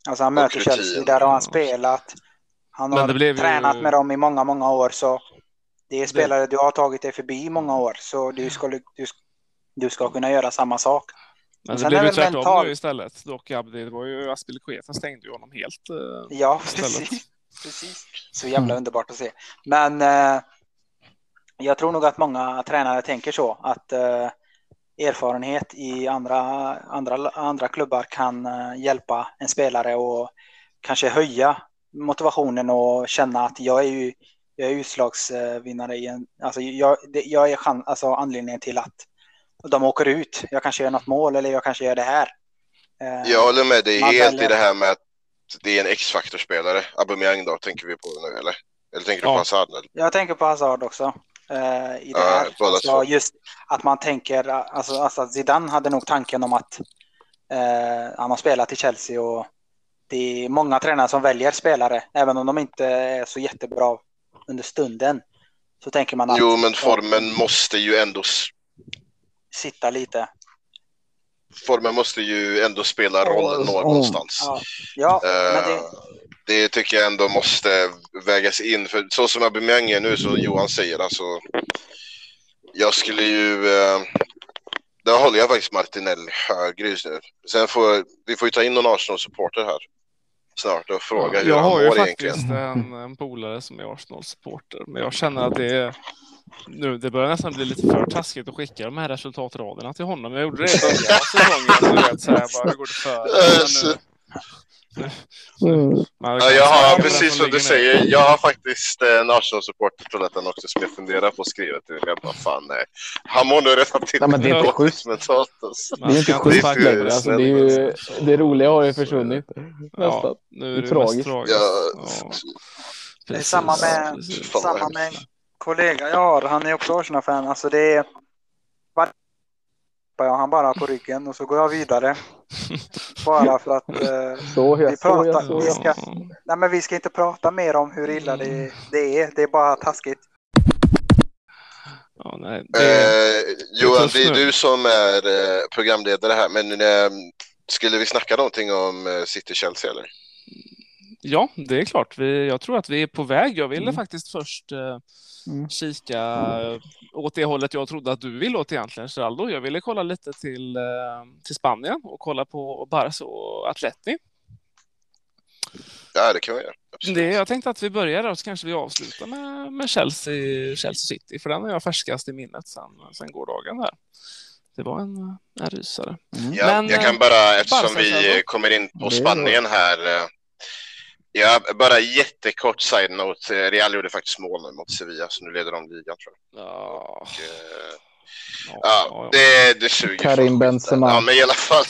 Alltså han möter Chelsea, där har han spelat. Han har det blev ju- tränat med dem i många, många år så det är spelare du har tagit dig förbi i många år så du ska, du, du ska kunna göra samma sak. Men det blev ju tvärtom mental- nu istället. Dock Abdi, det var ju Aspilicueta stängde ju honom helt eh, Ja, precis. precis. Så jävla Mm. underbart att se. Men eh, jag tror nog att många tränare tänker så att eh, erfarenhet i andra, andra, andra klubbar kan eh, hjälpa en spelare och kanske höja motivationen och känna att jag är ju jag är utslagsvinnare i en, alltså jag, det, jag är chan, alltså anledningen till att de åker ut. Jag kanske gör något mål eller jag kanske gör det här. Eh, Jag håller med dig helt väljer- i det här med att det är en X-faktorspelare. Aubameyang då, tänker vi på nu eller? Eller tänker du Ja. på Hazard? Eller? Jag tänker på Hazard också. Eh, I det Ja, här. Alltså, just att man tänker, alltså, alltså Zidane hade nog tanken om att eh, han har spelat i Chelsea och det är många tränare som väljer spelare, även om de inte är så jättebra under stunden. Så tänker man att Jo, men formen måste ju ändå sitta lite. formen måste ju ändå spela roll Ja, nå- ja. någonstans. Ja, ja men Eh, det, det tycker jag ändå måste vägas in. För så som Aubameyang är nu, så Johan säger, alltså. Jag skulle ju... Eh, där håller jag faktiskt Martinelli högre just nu. Sen får vi får ju ta in någon Arsenal-supporter här snart och fråga hur jag han har ju mår faktiskt egentligen. en, en polare som är Arsenal-supporter, men jag känner att det är nu, det börjar nästan bli lite för taskigt att skicka de här resultatraderna till honom. Jag gjorde det i början av säsongen. Du vet, så här, bara, hur går det för? Men nu- Mm. Ja, jag har precis som du säger. Jag har faktiskt eh, en Arsenal-supporter på detta också som jag funderar på att skriva till. Jag bara fan nej. Han mår nog redan till Nej, men det är inte schysst. mentalt. Det är inte schysst längre. det. Alltså, det, är ju, det roliga har ju försvunnit. Ja, nu är Det är det tragiskt. mest tragiskt. Ja, Ja, det är samma med, samma med kollega jag har. Han är också Arsenal-fan. Alltså det är... Jag han bara på ryggen och så går jag vidare. Bara för att... Eh, Så ja, Vi så ja, pratar- så vi ska- nej men vi ska inte prata mer om hur illa det, det är. Det är bara taskigt. Ja, nej, det, Eh, Johan, det är du som är eh, programledare här, men eh, skulle vi snacka någonting om eh, City-Chelsea eller? Ja, det är klart. Vi, jag tror att vi är på väg. Jag ville Mm. faktiskt först eh, Mm. kika eh, åt det hållet jag trodde att du ville åt egentligen, Geraldo. Jag ville kolla lite till, eh, till Spanien och kolla på Barca och Atleti. Ja, det kan vi göra. Absolut. Det, jag tänkte att vi börjar där och så kanske vi avslutar med, med Chelsea, Chelsea City, för den har jag färskast i minnet sen, sen gårdagen där. Det var en, en rysare. Mm. Ja, Men, jag eh, kan bara, eftersom Barca, vi eh, kommer in på Spanien här. Ja, bara jättekort side-note. Eh, Real gjorde faktiskt mål nu mot Sevilla, så nu leder de ligan tror jag. Ja, Och, eh, ja, ja, det, det suger. Karim. Benzema. Ja, men i alla fall.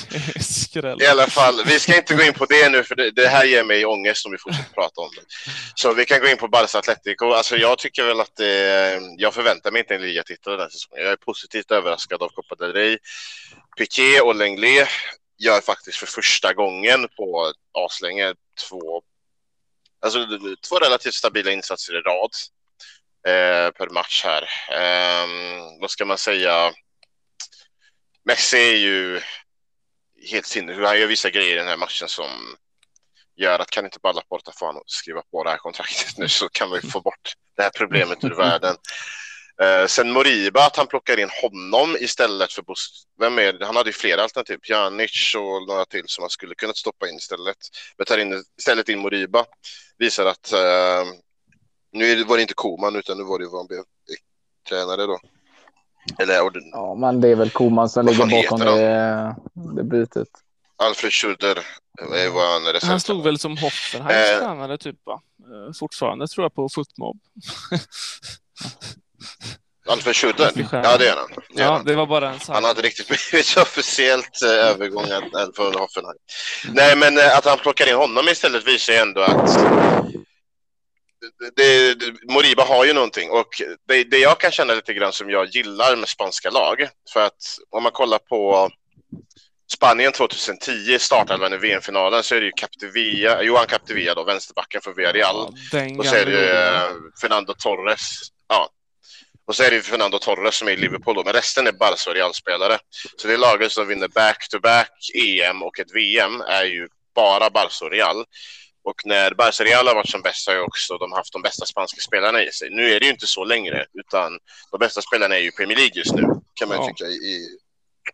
I alla fall, vi ska inte gå in på det nu för det, det här ger mig ångest om vi fortsätter prata om det. Så vi kan gå in på Barca Atletico. Alltså jag tycker väl att det, jag förväntar mig inte en ligatitel den här säsongen. Jag är positivt överraskad av Copa del Rey. Piqué och Lenglet gör faktiskt för första gången på aslänge två, alltså två relativt stabila insatser i rad eh, per match här. Eh, vad ska man säga? Messi är ju helt sinnessjuk. Han gör vissa grejer i den här matchen som gör att kan inte bara Laporta få han att skriva på det här kontraktet nu så kan vi få bort det här problemet ur världen. Eh, sen Moriba, att han plockar in honom istället för Bus. Vem är det? Han hade ju flera alternativ. Pjanic och några till som han skulle kunnat stoppa in istället. Men tar in, istället in Moriba. Visar att eh, nu var det inte Koman utan nu var det vad han blev tränare då. Eller ord- Ja, men det är väl Koman som Vad ligger bakom det, det bytet. Alfred Schurder eh, var han Han reserv. stod väl som Hoffenheims Eh. tränare typ va? Eh, Fortfarande tror jag på Footmob. Alfred stjärna. Ja, det är han. Det är Ja, han. det var bara en side. Han hade riktigt blivit officiellt eh, övergång eh, för Hoffenheim. Nej, men eh, att han plockar in honom istället visar ju ändå att det, det, Moriba har ju någonting och det, det jag kan känna lite grann som jag gillar med spanska lag för att om man kollar på Spanien 2010 startelvan i VM-finalen så är det ju Capdevilla, Johan Capdevilla då, vänsterbacken för Villarreal. Ja, Och så är det ju eh, Fernando Torres. Ja. Och så är det ju Fernando Torres som är i Liverpool då, men resten är Barca och Real-spelare. Så det laget som vinner back-to-back EM och ett VM är ju bara Barca och Real. Och när Barca Real har varit som bäst har ju också de haft de bästa spanska spelarna i sig. Nu är det ju inte så längre, utan de bästa spelarna är ju Premier League just nu, kan man Ja. tycka i,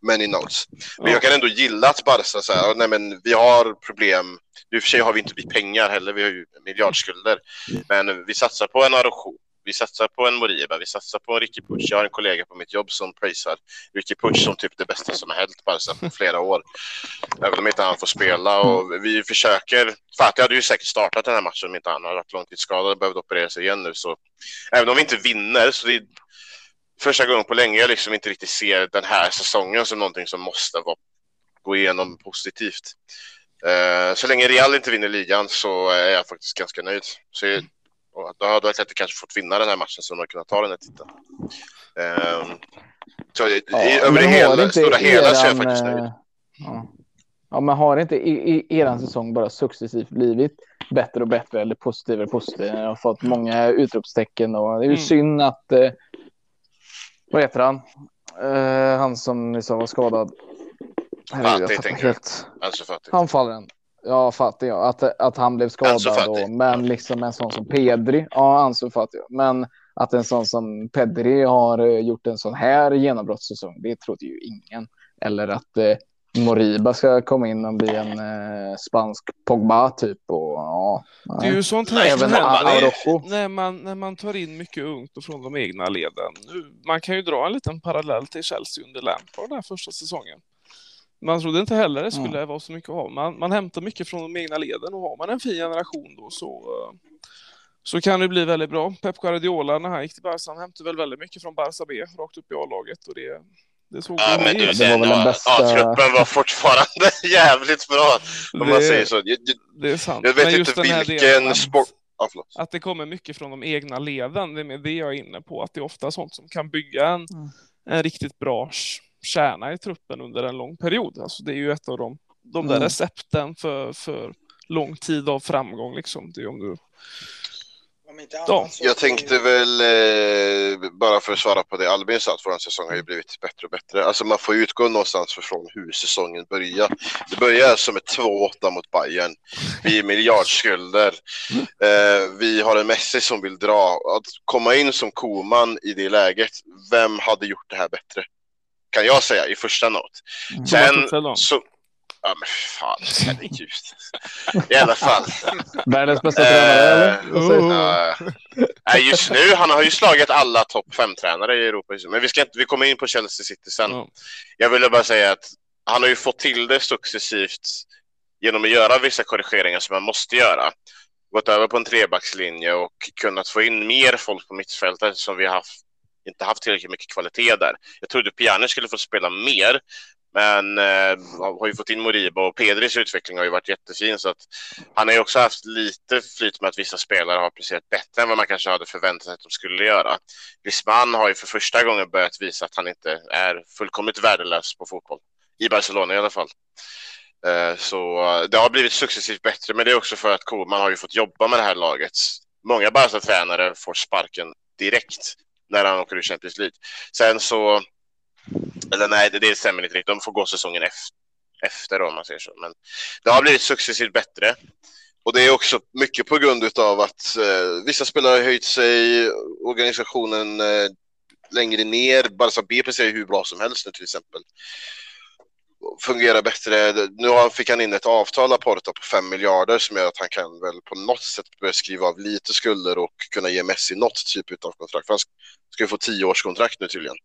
many notes. Men Ja. jag kan ändå gilla att Barca säger, "Ja, nej men vi har problem. I och för sig har vi inte pengar heller, vi har ju miljardskulder. Men vi satsar på en Araujo, vi satsar på en Moriba, vi satsar på en Ricky Puch. Jag har en kollega på mitt jobb som prisar Ricky Puch som typ det bästa som har hänt Barca på flera år. Även om inte han får spela och vi försöker. Fatih hade ju säkert startat den här matchen om inte han hade varit långtidsskadad och behövt operera sig igen nu. Så även om vi inte vinner så det är första gången på länge jag liksom inte riktigt ser den här säsongen som någonting som måste vara, gå igenom positivt. Eh, så länge Real inte vinner ligan så är jag faktiskt ganska nöjd. Så jag, och då hade Atleti kanske fått vinna den här matchen så de hade kunnat ta den här titeln. Eh, så i, Ja, i, över det hela, stora hela så är jag faktiskt nöjd. eh, Ja. ja, men har inte i, i eran säsong bara successivt blivit bättre och bättre eller positivare och positivare? Jag har fått många utropstecken och det är ju Mm. synd att eh, vad heter han? Eh, han som ni sa var skadad. Herregud, fattar tänker helt. Alltså Fatih. Han faller en. Ja, fattig jag. Att, att han blev skadad då. Men liksom en sån som Pedri. Ja, Ansu Fati. Men att en sån som Pedri har eh, gjort en sån här genombrottssäsong, det trodde ju ingen. Eller att eh, Moriba ska komma in och bli en eh, spansk Pogba typ. Och, ja, Det är ju sånt här Även som händer när man, när man tar in mycket ungt och från de egna leden. Nu, man kan ju dra en liten parallell till Chelsea under Lampard den här första säsongen. Man trodde inte heller det skulle vara så mycket av. Man, man hämtar mycket från de egna leden och har man en fin generation då så, eh, så kan det bli väldigt bra. Pep Guardiola när han gick till Barca, han hämtade väl väldigt mycket från Barca B rakt upp i A-laget och det, det såg Ja, men du, det sen, var väl den bästa- ja, truppen var fortfarande jävligt bra. Om man Det- säger så. Jag, Det är sant. jag vet Men just inte den här vilken sport... Att det kommer mycket från de egna leden. Det är med det jag är inne på, att det är ofta sånt som kan bygga en, Mm. en riktigt bra kärna i truppen under en lång period. Alltså det är ju ett av de, de där Mm. recepten för, för lång tid av framgång. Liksom. Det är om du... Om inte Ja, annat så- Jag tänkte väl, eh, bara för att svara på det Albin sa, att vår säsong har ju blivit bättre och bättre. Alltså man får utgå någonstans från hur säsongen börjar. Det börjar alltså med 2-8 mot Bayern. Vi är miljardskulder. Eh, vi har en Messi som vill dra. Att komma in som koman i det läget, vem hade gjort det här bättre? Kan jag säga i första not. Mm. Sen så... Ja men fan, herregud. I alla fall. Världens bästa tränare, eller? Nej, just nu, han har ju slagit alla topp fem-tränare i Europa. Men vi, ska inte, vi kommer in på Chelsea City sen. Ja. Jag ville bara säga att han har ju fått till det successivt genom att göra vissa korrigeringar som man måste göra. Gått över på en trebackslinje och kunnat få in mer folk på mittfältet som vi har haft, inte haft tillräckligt mycket kvalitet där. Jag trodde Pjanic skulle få spela mer, men eh, har ju fått in Moriba och Pedris utveckling har ju varit jättefin så att han har ju också haft lite flyt med att vissa spelare har presterat bättre än vad man kanske hade förväntat sig att de skulle göra. Griezmann har ju för första gången börjat visa att han inte är fullkomligt värdelös på fotboll. I Barcelona i alla fall. Eh, Så eh, det har blivit successivt bättre, men det är också för att Koman har ju fått jobba med det här laget. Många Barca-tränare får sparken direkt när han åker ur Champions League. Sen så, eller nej, det, det stämmer inte riktigt. De får gå säsongen efter, efter då, om man säger så. Men det har blivit successivt bättre. Och det är också mycket på grund av att eh, vissa spelare har höjt sig, organisationen eh, längre ner. Barca B presterar hur bra som helst nu till exempel. Fungerar bättre. Nu fick han in ett avtal Porta på 5 miljarder som gör att han kan väl på något sätt börja skriva av lite skulder och kunna ge Messi något typ av kontrakt. För han ska ju få 10 års kontrakt nu tydligen.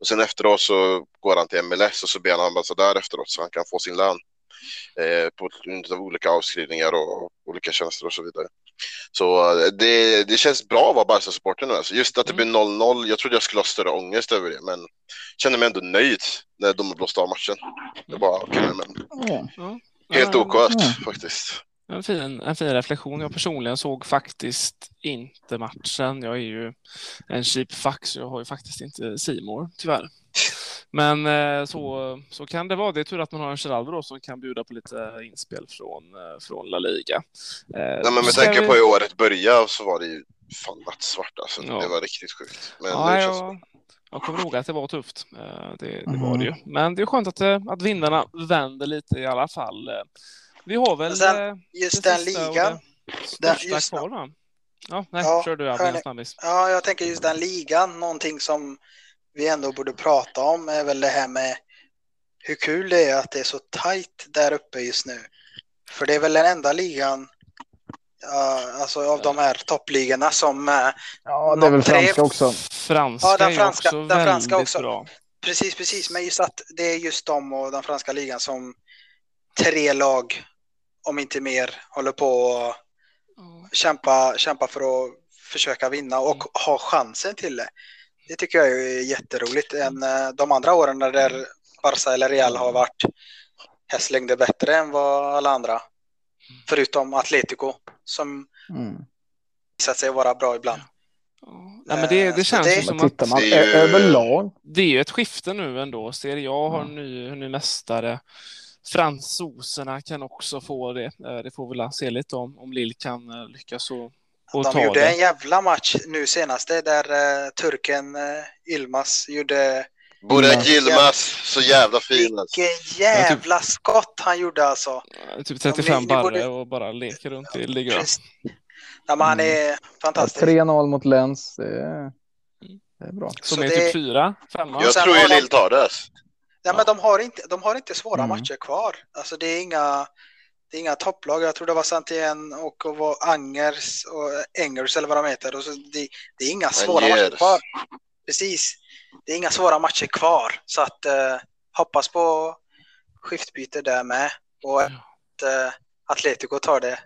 Och sen efteråt så går han till MLS och så blir han ambassadör efteråt så han kan få sin lön eh, på grund av olika avskrivningar och olika tjänster och så vidare. Så eh, det, det känns bra att vara Barca-supporter nu. Alltså just att det blir 0-0. Jag trodde jag skulle ha större ångest över det, men känner mig ändå nöjd när de har blåst av matchen. Det var okej, men Ja. helt Ja, OK Mm. faktiskt. En fin, en fin reflektion. Jag personligen såg faktiskt inte matchen. Jag är ju en cheap fuck så jag har ju faktiskt inte Simor tyvärr. Men eh, så, så kan det vara. Det är tur att man har en Geraldo då som kan bjuda på lite inspel från, eh, från La Liga. Eh, Nej, men med tanke vi- på hur året började så var det ju fan nattsvart alltså. Ja. Det var riktigt sjukt. Men Ja, nu känns det jag, kommer ihåg att det var tufft. Eh, Det, det Mhm. var det ju. Men det är skönt att, det, att vindarna vänder lite i alla fall. Vi har väl... Sen, Just det den ligan, det- största just kvar va? Ja, nej, Ja, kör du. Ja, jag tänker just den ligan, någonting som vi ändå borde prata om är väl det här med hur kul det är att det är så tajt där uppe just nu. För det är väl den enda ligan, ja, alltså av de här toppligorna som, eh, Ja, det är väl Tre- franska också. Franska Ja, den är franska- också den väldigt franska också. bra. precis, precis, men just att det är just de och den franska ligan som tre lag, om inte mer, håller på att kämpa, kämpa för att försöka vinna och ha chansen till det. Det tycker jag är jätteroligt. Än eh, de andra åren när där Barca eller Real har varit hästlängder bättre än vad alla andra. Förutom Atletico som Mm. visat sig vara bra ibland. Ja, nej, men det, Eh, det känns det- ju som att man det är överlag. det är ju ett skifte nu ändå. Serie A har en ny, en ny mästare. Fransoserna kan också få det. Eh, Det får vi väl se lite om, om Lill kan lyckas och, och De gjorde det. en jävla match nu senaste där eh, turken eh, Ilmaz gjorde Burak Mm. Yilmaz, så jävla fin alltså. vilken jävla skott han gjorde alltså. Typ ni- 35 ni barre borde- och bara leker runt i ligan. Ja, men han är fantastisk. 3-0 mot Lens. Det är, det är bra. Som är det- typ fyra, femma. Jag sen tror ju Lill tar det. Alltså. Nej, men de har inte, de har inte svåra Mm. matcher kvar. Alltså det är inga, det är inga topplag. Jag tror det var Santien och, och var Angers och Engers eller vad de heter. Och så det, det är inga svåra Angers. matcher kvar. Precis. Det är inga svåra matcher kvar. Så att eh, hoppas på skiftbyte där med. Och att eh, Atletico tar det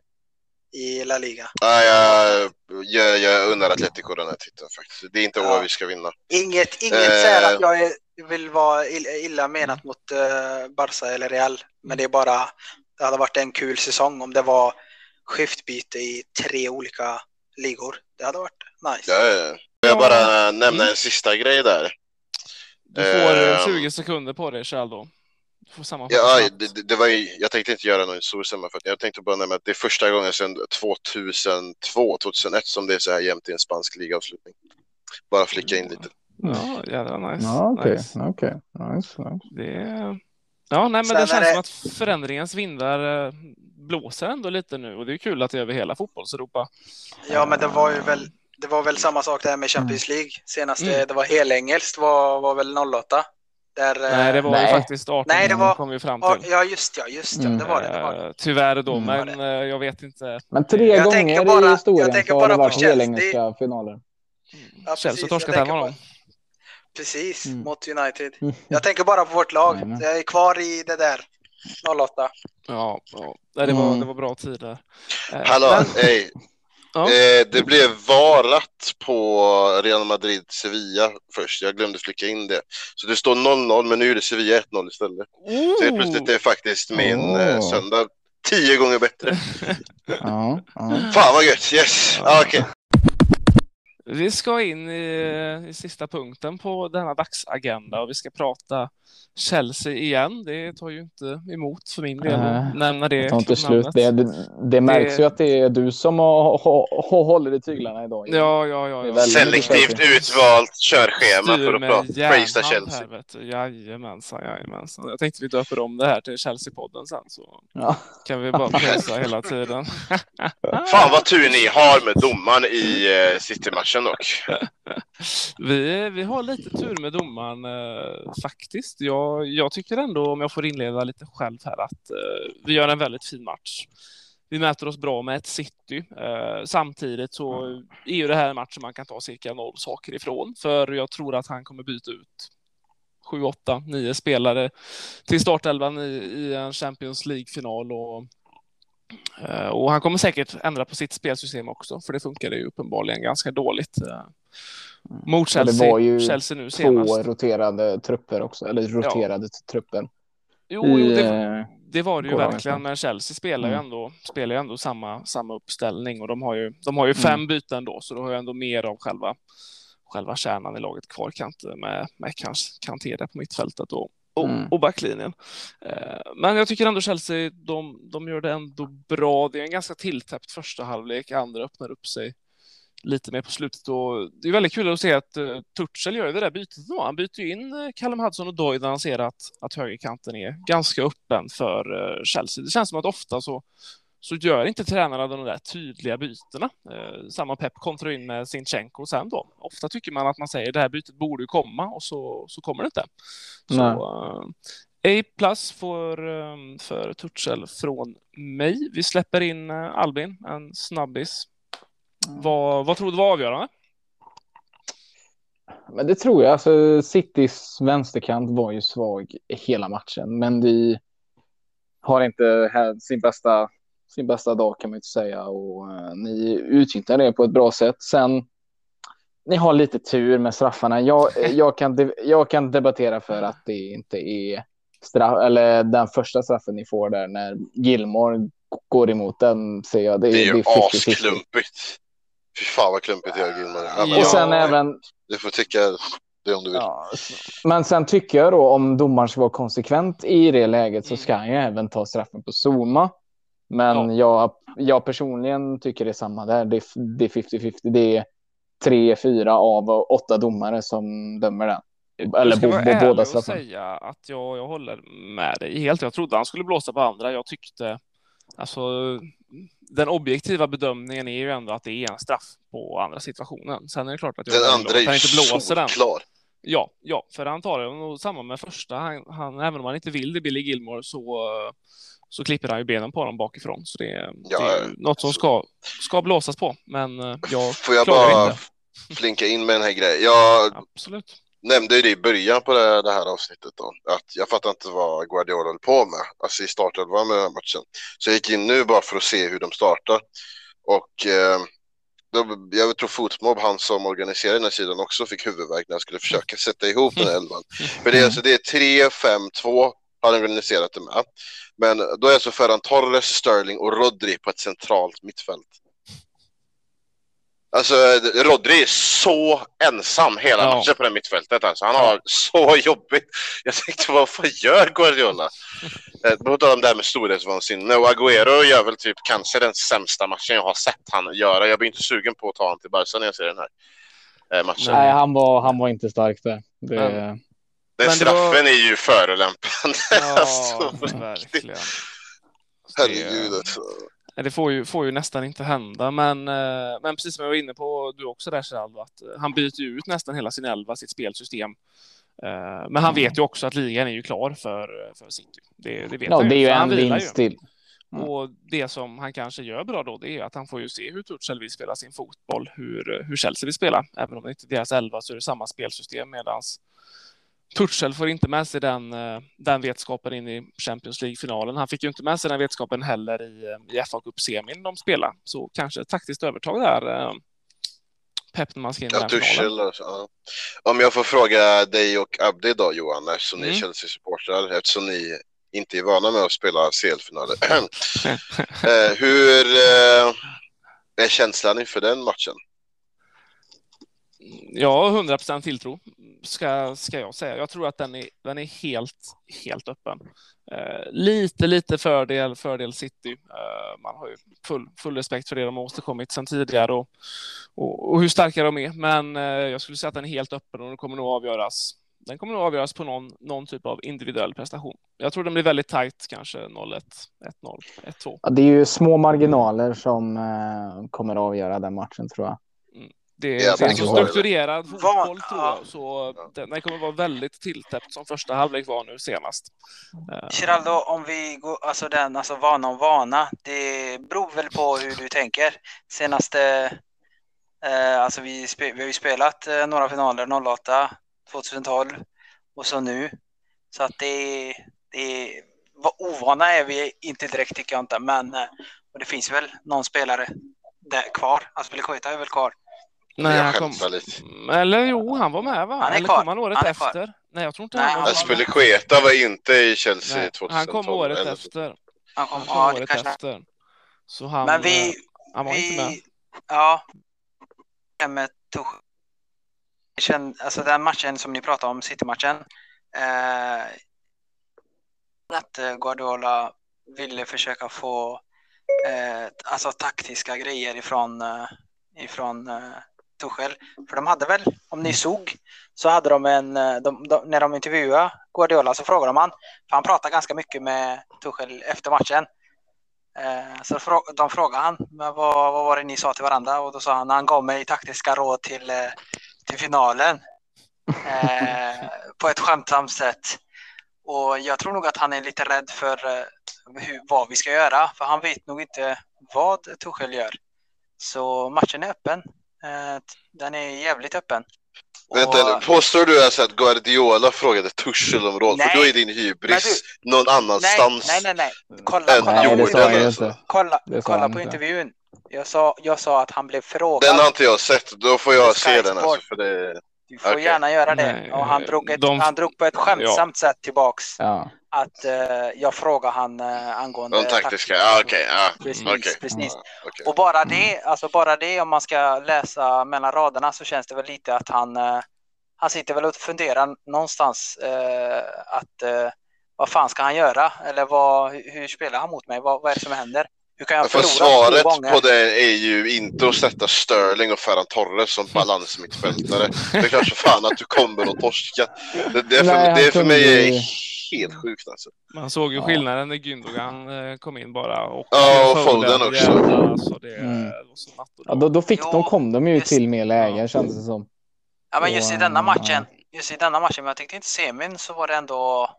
i La Liga. Ja, jag, jag, jag undrar Atletico den här titeln faktiskt. Det är inte Ja. vi ska vinna. Inget, inget Eh. här att jag är, vill vara illa, menat mot uh, Barca eller Real. Men det är bara, det hade varit en kul säsong om det var skiftbyte i tre olika ligor. Det hade varit nice. Ja, ja. Jag bara nämna en sista grej där? Du får eh, Ehm. 20 sekunder på dig, Kjell då. Du får sammanfatta Ja, det, det- var ju, jag tänkte inte göra någon stor sammanfattning. Jag tänkte bara nämna att det är första gången sedan 2002, 2001 som det är så här jämnt i en spansk ligaavslutning. Bara flika in lite. Ja, jävla nice. Ja, okej. nice. Okej. Nice, nice. Det... Ja, nej, men Sen det känns det- som att förändringens vindar eh, blåser ändå lite nu och det är kul att det är över hela fotbollseuropa. Ja, men det var ju väl, det var väl samma sak där med Champions League. Senaste, Mm. det var helengelskt var, var väl 08. Där, eh, Nej, det var nej. ju faktiskt 18 Nej, det var- kom vi fram ja, till. ja, just ja, just ja. Mm. Det var det. det, var det. Eh, Tyvärr då, Mm. men jag vet inte. Men tre Jag gånger bara- i jag historien tänker så har bara det varit Chelsea. helengelska finaler. Ja, Chelsea precis. Jag en av dem. Precis, Mm. mot United. Mm. Jag tänker bara på vårt lag. Jajamän. Jag är kvar i det där 08. Ja, ja. Nej, det, var, Mm. det var bra tider. Eh, Hallå, men- hej. Ja. Eh, det blev varat på Real Madrid-Sevilla först. Jag glömde flika in det. Så det står 0-0, men nu är det Sevilla 1-0 istället. Så helt plötsligt är faktiskt min Oh. söndag tio gånger bättre. Ja, ja. Fan vad gött, yes! Ja, okej. Vi ska in i, i sista punkten på denna dagsagenda och vi ska prata Chelsea igen. Det tar ju inte emot för min del att nämna det Det tar inte slut. Det, det, det märks ju att det är du som har, har, håller i tyglarna idag. Ja, ja, ja. Det ja. Selektivt utvalt körschema Styr för att prata. Järnhand Chelsea. Här. Jajamensan, jajamensan. Jag tänkte vi döper om det här till Chelsea-podden sen så Ja. kan vi bara prisa hela tiden. Fan vad tur ni har med domaren i eh, City-matchen dock. Vi, vi har lite tur med domaren eh, faktiskt. Jag, jag tycker ändå, om jag får inleda lite själv här, att eh, vi gör en väldigt fin match. Vi mäter oss bra med ett City. Eh, samtidigt så är ju det här en match som man kan ta cirka noll saker ifrån, för jag tror att han kommer byta ut sju, åtta, nio spelare till startelvan i, i en Champions League-final och eh, och han kommer säkert ändra på sitt spelsystem också, för det funkar ju uppenbarligen ganska dåligt. Eh. Mot Och det Chelsea, var ju Chelsea nu Två senast. roterade trupper också, eller roterade trupper. Jo, jo det, eh, det var det ju verkligen, men Chelsea spelar ju Mm. ändå, spelar ju ändå samma, samma uppställning och de har ju, de har ju Mm. fem byten då, så då har jag ändå mer av själva, själva kärnan i laget kvar Kante, med, med kanske Kanté där på mittfältet och, och, Mm. och backlinjen. Eh, Men jag tycker ändå Chelsea, de, de gör det ändå bra. Det är en ganska tilltäppt första halvlek, andra öppnar upp sig lite mer på slutet och det är väldigt kul att se att uh, Tuchel gör ju det där bytet då. Han byter ju in uh, Callum Hudson och Doyle när han ser att, att högerkanten är ganska öppen för uh, Chelsea. Det känns som att ofta så så gör inte tränarna de där tydliga bytena. Eh, samma Pep kontrar in med Sinchenko sen då. Ofta tycker man att man säger det här bytet borde ju komma och så, så kommer det inte. Så, A plus för, för Tuchel från mig. Vi släpper in Albin, en snabbis. Mm. Vad, vad tror du var avgörande? Men det tror jag. Alltså, Citys vänsterkant var ju svag hela matchen, men de har inte sin bästa, sin bästa dag kan man inte säga och uh, ni utnyttjar det på ett bra sätt. Sen ni har lite tur med straffarna. Jag, jag, kan, jag kan debattera för att det inte är straff, eller den första straffen ni får där när Gilmore går emot den ser jag. Det, det är ju det är asklumpigt. Fy fan vad klumpigt det är Gilmore. Ja, och sen även. Du får tycka det om du vill. Ja, men sen tycker jag då om domaren ska vara konsekvent i det läget så ska han ju även ta straffen på Zuma. Men ja. jag, jag personligen tycker det är samma där. Det, det är 50-50. Det är tre, fyra av åtta domare som dömer den. Eller bo, bo, båda straffarna. Jag ska säga att jag, jag håller med dig helt. Jag trodde han skulle blåsa på andra. Jag tyckte alltså den objektiva bedömningen är ju ändå att det är en straff på andra situationen. Sen är det klart att jag den andra är ju inte blåser den. Klar. Ja, ja, för han tar det och samma med första. Han, han, även om han inte vill det, Billy Gilmore, så, så klipper han ju benen på dem bakifrån. Så det, ja, det är något som ska, ska blåsas på. Men eh, jag Får jag bara inte. flinka in med den här grejen? Jag Absolut. Nämnde ju det i början på det, det, här avsnittet då, att jag fattar inte vad Guardiola höll på med, alltså i startelvan med den här matchen. Så jag gick in nu bara för att se hur de startar. Och eh, jag tror Fotmob, han som organiserade den här sidan, också fick huvudvärk när jag skulle försöka sätta ihop den här elvan. För det är, alltså, det är 3, 5, 2 har organiserat det med. Men då är alltså Ferran Torres, Sterling och Rodri på ett centralt mittfält. Alltså Rodri är så ensam hela ja. matchen på det mittfältet. Alltså. Han har så jobbigt. Jag tänkte, vad fan gör Guardiola? På tal om det här med storhetsvansinne. Och Agüero gör väl typ kanske den sämsta matchen jag har sett han göra. Jag blir inte sugen på att ta honom till Barca när jag ser den här eh, matchen. Nej, han var, han var inte stark där. Det... Men, den straffen var... är ju förolämpande. Ja, alltså, verkligen. Herregud alltså. Det får ju, får ju nästan inte hända, men, eh, men precis som jag var inne på, du också där Gerald, att han byter ut nästan hela sin elva, sitt spelsystem Eh, men han vet ju också att ligan är ju klar för, för City. Det, det vet ja, det är ju en vinst till. Mm. Och det som han kanske gör bra då, det är att han får ju se hur Tuchel vill spela sin fotboll, hur, hur Chelsea vill spela. Även om det inte är deras elva så är det samma spelsystem medans Tuchel får inte med sig den, eh, den vetskapen in i Champions League-finalen. Han fick ju inte med sig den vetskapen heller i, eh, i FA Cup-semin de spelade. Så kanske ett taktiskt övertag där pepp när man ska in i ja, Tuchel, alltså, ja. Om jag får fråga dig och Abdi då Johan, eftersom mm. ni är Chelsea-supportrar, eftersom ni inte är vana med att spela CL-finaler. eh, hur eh, är känslan inför den matchen? Ja, 100 procent tilltro ska, ska jag säga. Jag tror att den är, den är helt, helt öppen. Eh, lite, lite fördel, fördel City. Eh, man har ju full, full respekt för det de har åstadkommit sedan tidigare och, och, och, hur starka de är. Men eh, jag skulle säga att den är helt öppen och den kommer nog avgöras. Den kommer nog avgöras på någon, någon typ av individuell prestation. Jag tror den blir väldigt tajt, kanske 0-1, 1-0, 1-2. Ja, det är ju små marginaler som eh, kommer att avgöra den matchen tror jag. Det är, det är liksom strukturerad fotboll tror jag, så den kommer vara väldigt tilltäppt som första halvlek var nu senast. Geraldo, om vi går, alltså den, alltså vana om vana, det beror väl på hur du tänker. Senaste, eh, alltså vi, vi har ju spelat eh, några finaler, 08, 2012 och så nu. Så att det, det ovana är vi inte direkt tycker jag inte, men eh, och det finns väl någon spelare där kvar. Aspelekueta är väl kvar. Nej, han kom... Lite. Eller jo, han var med va? Han Eller kom han året han efter? Nej, jag tror inte Nej, han var Spelekueta var inte i Chelsea Nej, 2012. Han kom året eller... efter. Han kom, han kom ja, året efter. Så han, Men vi, eh, han var vi, inte med. Ja, med. Alltså den matchen som ni pratade om, City-matchen. Eh, att eh, Guardiola ville försöka få eh, alltså taktiska grejer ifrån, eh, ifrån eh, Tuchel. För de hade väl, om ni såg, så hade de en, eh, de, de, när de intervjuade Guardiola så frågade de han, för han pratade ganska mycket med Tuchel efter matchen. Eh, så frå- de frågade han, men vad, vad var det ni sa till varandra? Och då sa han, han gav mig taktiska råd till, eh, till finalen. Eh, på ett skämtsamt sätt. Och jag tror nog att han är lite rädd för eh, hur, vad vi ska göra, för han vet nog inte vad Tuchel gör. Så matchen är öppen. Eh, den är jävligt öppen. Vänta, Och- påstår du alltså att Guardiola frågade Tuchel om råd? För Nej. då är din hybris någon nej, annanstans nej, nej, nej. Kolla, än kolla, Nej, ju Alltså. inte. kolla, Det sa kolla på inte. intervjun. Jag sa, jag sa att han blev frågad. Den har inte jag sett, då får jag se den alltså. För det... Du får Okej. gärna göra det. Nej, och han drog, ett, de- han drog på ett skämtsamt sätt tillbaks Ja. att eh, jag frågade han eh, angående De taktiska, ja okej. ja, Precis, okej. precis. Ja, okej. Och bara det, alltså bara det om man ska läsa mellan raderna så känns det väl lite att han, eh, han sitter väl och funderar någonstans eh, att eh, vad fan ska han göra? Eller vad, hur, hur spelar han mot mig? Vad, vad är det som händer? Hur kan jag För förlora svaret två gånger? på det är ju inte att sätta Sterling och Ferran Torres som balansmittfältare. Det är för fan att du kommer att torska. Det, det är för, Nej, det är för mig är helt sjukt alltså. Man såg ju Ja. skillnaden när Gündogan eh, kom in bara. Och Ja, och Foden också. Alltså det Mm. Ja, då, då fick Jo, de, kom de ju just- till med lägen kändes det som. Ja, men just i denna eh, matchen, just i denna matchen, men jag tyckte inte semin så var det ändå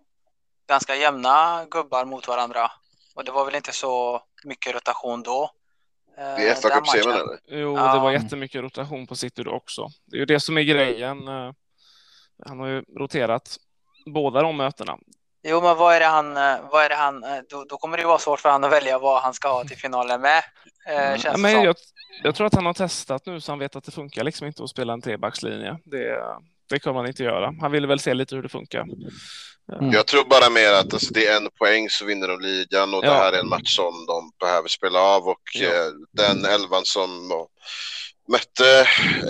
ganska jämna gubbar mot varandra. Och det var väl inte så mycket rotation då. eh, I fa Cup-semin matchen. eller? Jo, det var jättemycket rotation på City då också. Det är ju det som är grejen. eh, Han har ju roterat båda de mötena. Jo, men vad är det han, eh, vad är det han, eh, då, då kommer det ju vara svårt för han att välja vad han ska ha till finalen med. Eh, Mm. känns Ja, det men jag, jag tror att han har testat nu så han vet att det funkar liksom inte att spela en trebackslinje. Det, det kommer han inte göra. Han ville väl se lite hur det funkar. Mm. Jag tror bara mer att alltså, det är en poäng så vinner de ligan och det Ja. här är en match som de behöver spela av och Ja. eh, den elvan som mötte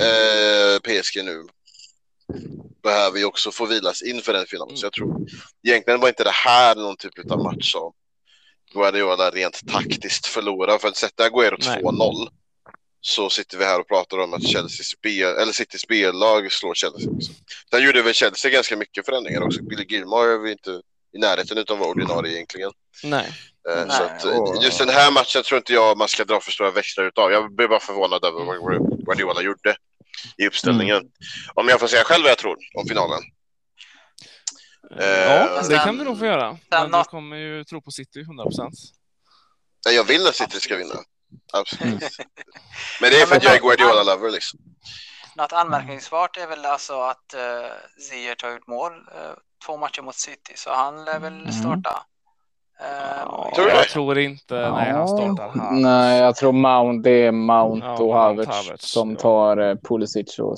eh, PSG nu behöver ju också få vilas inför den finalen. Så jag tror egentligen var inte det här någon typ av match som Guardiola rent taktiskt förlorar. För att sätta Aguero Nej. 2-0 så sitter vi här och pratar om att Chelsea spel, eller Citys spellag slår Chelsea. Också. Sen gjorde väl Chelsea ganska mycket förändringar också. Billy Gilmore är väl inte i närheten utan var ordinarie egentligen. Nej. Eh, Nej, så att, eh, just den här matchen tror inte jag man ska dra för stora växlar utav. Jag blev bara förvånad över vad Guardiola gjorde i uppställningen. Om jag får säga själv vad jag tror om finalen. Eh, Ja, det sen- kan du nog få göra. Men du kommer ju tro på City 100 procent. Nej, Jag vill att City ska vinna. Absolut. Mm. Men det är Ja, för att jag är Guardiola-lover liksom. Något anmärkningsvärt är väl alltså att uh, Ziyech har gjort mål eh, två matcher mot City, så han lär väl Mm. starta. Eh, Ja, Tror jag det? tror inte. Nej, han startar här. Nej, jag tror Mount, det är Mount Ja, och Havertz Havertz, som ja. tar eh, Pulisic och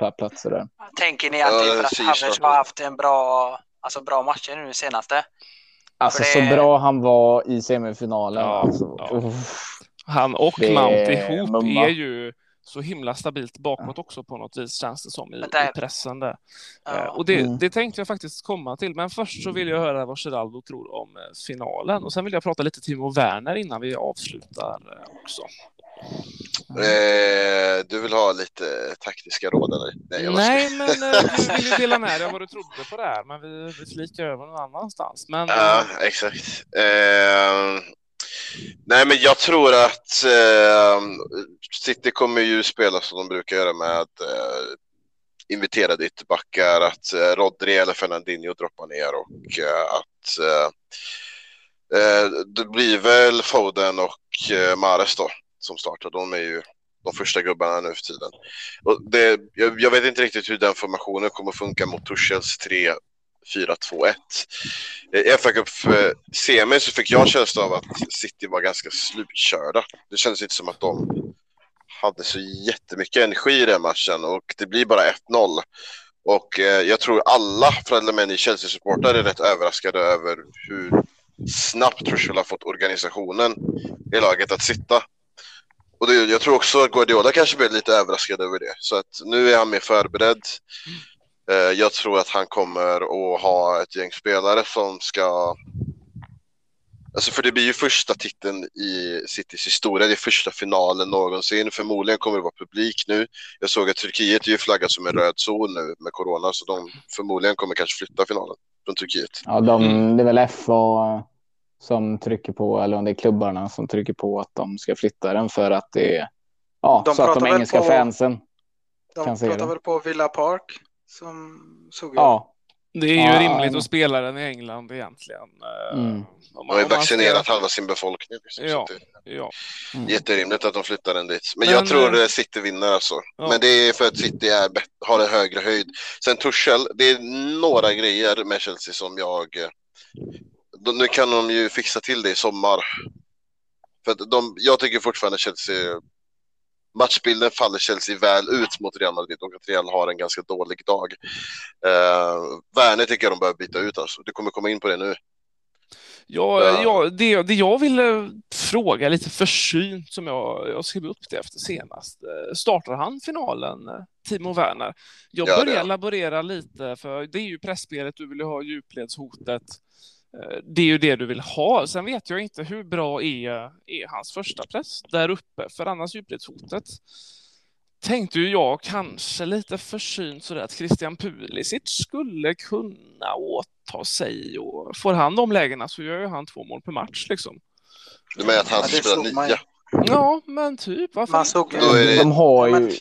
pla- platser där. Tänker ni att det är för Ja, att Havertz har haft en bra, alltså bra matcher nu senaste? Alltså det- så bra han var i semifinalen. Ja, alltså. Han och Det Mount ihop mumma. är ju så himla stabilt bakåt också på något vis känns det som i, i pressen där. Ja. Eh, Och det, Mm. det tänkte jag faktiskt komma till, men först så vill jag höra vad Geraldo tror om eh, finalen och sen vill jag prata lite Timo Werner innan vi avslutar eh, också. Eh, du vill ha lite taktiska råd eller? Nej, Nej, men eh, du vill ju dela med dig av vad du trodde på det här, men vi, vi flikar över någon annanstans. Men Ja, exakt. Eh, nej, men jag tror att eh, City kommer ju spela som de brukar göra med eh, inviterade ytterbackar, att eh, Rodri eller Fernandinho droppar ner och eh, att eh, eh det blir väl Foden och eh, Mares då som startar. De är ju de första gubbarna nu för tiden. Och det, jag, jag vet inte riktigt hur den formationen kommer funka mot Tuchels tre 4-2-1. I FA Cup-semin eh, så fick jag känslan av att City var ganska slutkörda. Det kändes inte som att de hade så jättemycket energi i den matchen och det blir bara 1-0. Och eh, jag tror alla Fredlemeni Chelsea-supportrar är rätt överraskade över hur snabbt Tuchel har fått organisationen i laget att sitta. Och det, jag tror också att Guardiola kanske blev lite överraskad över det. Så att nu är han mer förberedd. Eh, Jag tror att han kommer att ha ett gäng spelare som ska... Alltså för det blir ju första titeln i Citys historia, det är första finalen någonsin. Förmodligen kommer det vara publik nu. Jag såg att Turkiet är ju flaggat som en röd zon nu med corona, så de förmodligen kommer kanske flytta finalen från Turkiet. Ja, de, Mm. det är väl FA, som trycker på, eller om det är klubbarna som trycker på att de ska flytta den för att det är ja, De så att pratar de engelska på- fansen. De Kan se pratar det. väl på Villa Park som såg jag. Ja, Det är ju Ja, rimligt ja. att spela den i England egentligen. eh, Mm. De man- har ju vaccinerat halva sin befolkning. Liksom, Ja. det Ja. Mm. jätterimligt att de flyttar den dit. Men, Men, jag tror eh, City vinner alltså. Ja. Men det är för att City är har en högre höjd. Sen Tuchel, det är några grejer med Chelsea som jag... eh, De, nu kan de ju fixa till det i sommar. För att de, jag tycker fortfarande Chelsea... Matchbilden faller Chelsea väl ut mot Real Madrid och att Real har en ganska dålig dag. Uh, Werner tycker jag de behöver byta ut alltså. Du kommer komma in på det nu. Ja, Ja. ja, det, det jag ville fråga lite försynt som jag, jag skrev upp det efter senast. Eh, Startar han finalen, eh, Timo Werner? Jag Ja, börjar gör. laborera lite, för det är ju pressspelet, du vill ju ha djupledshotet. Eh, Det är ju det du vill ha. Sen vet jag inte hur bra är, är hans första press där uppe, för annars djupledshotet tänkte ju jag kanske lite försynt sådär att Christian Pulisic skulle kunna åta sig och får han de lägena så gör ju han två mål per match liksom. Du menar att han Ja, spelar man ju. nia? Ja, men typ. Varför Man såg Då är det- de har Men- ju...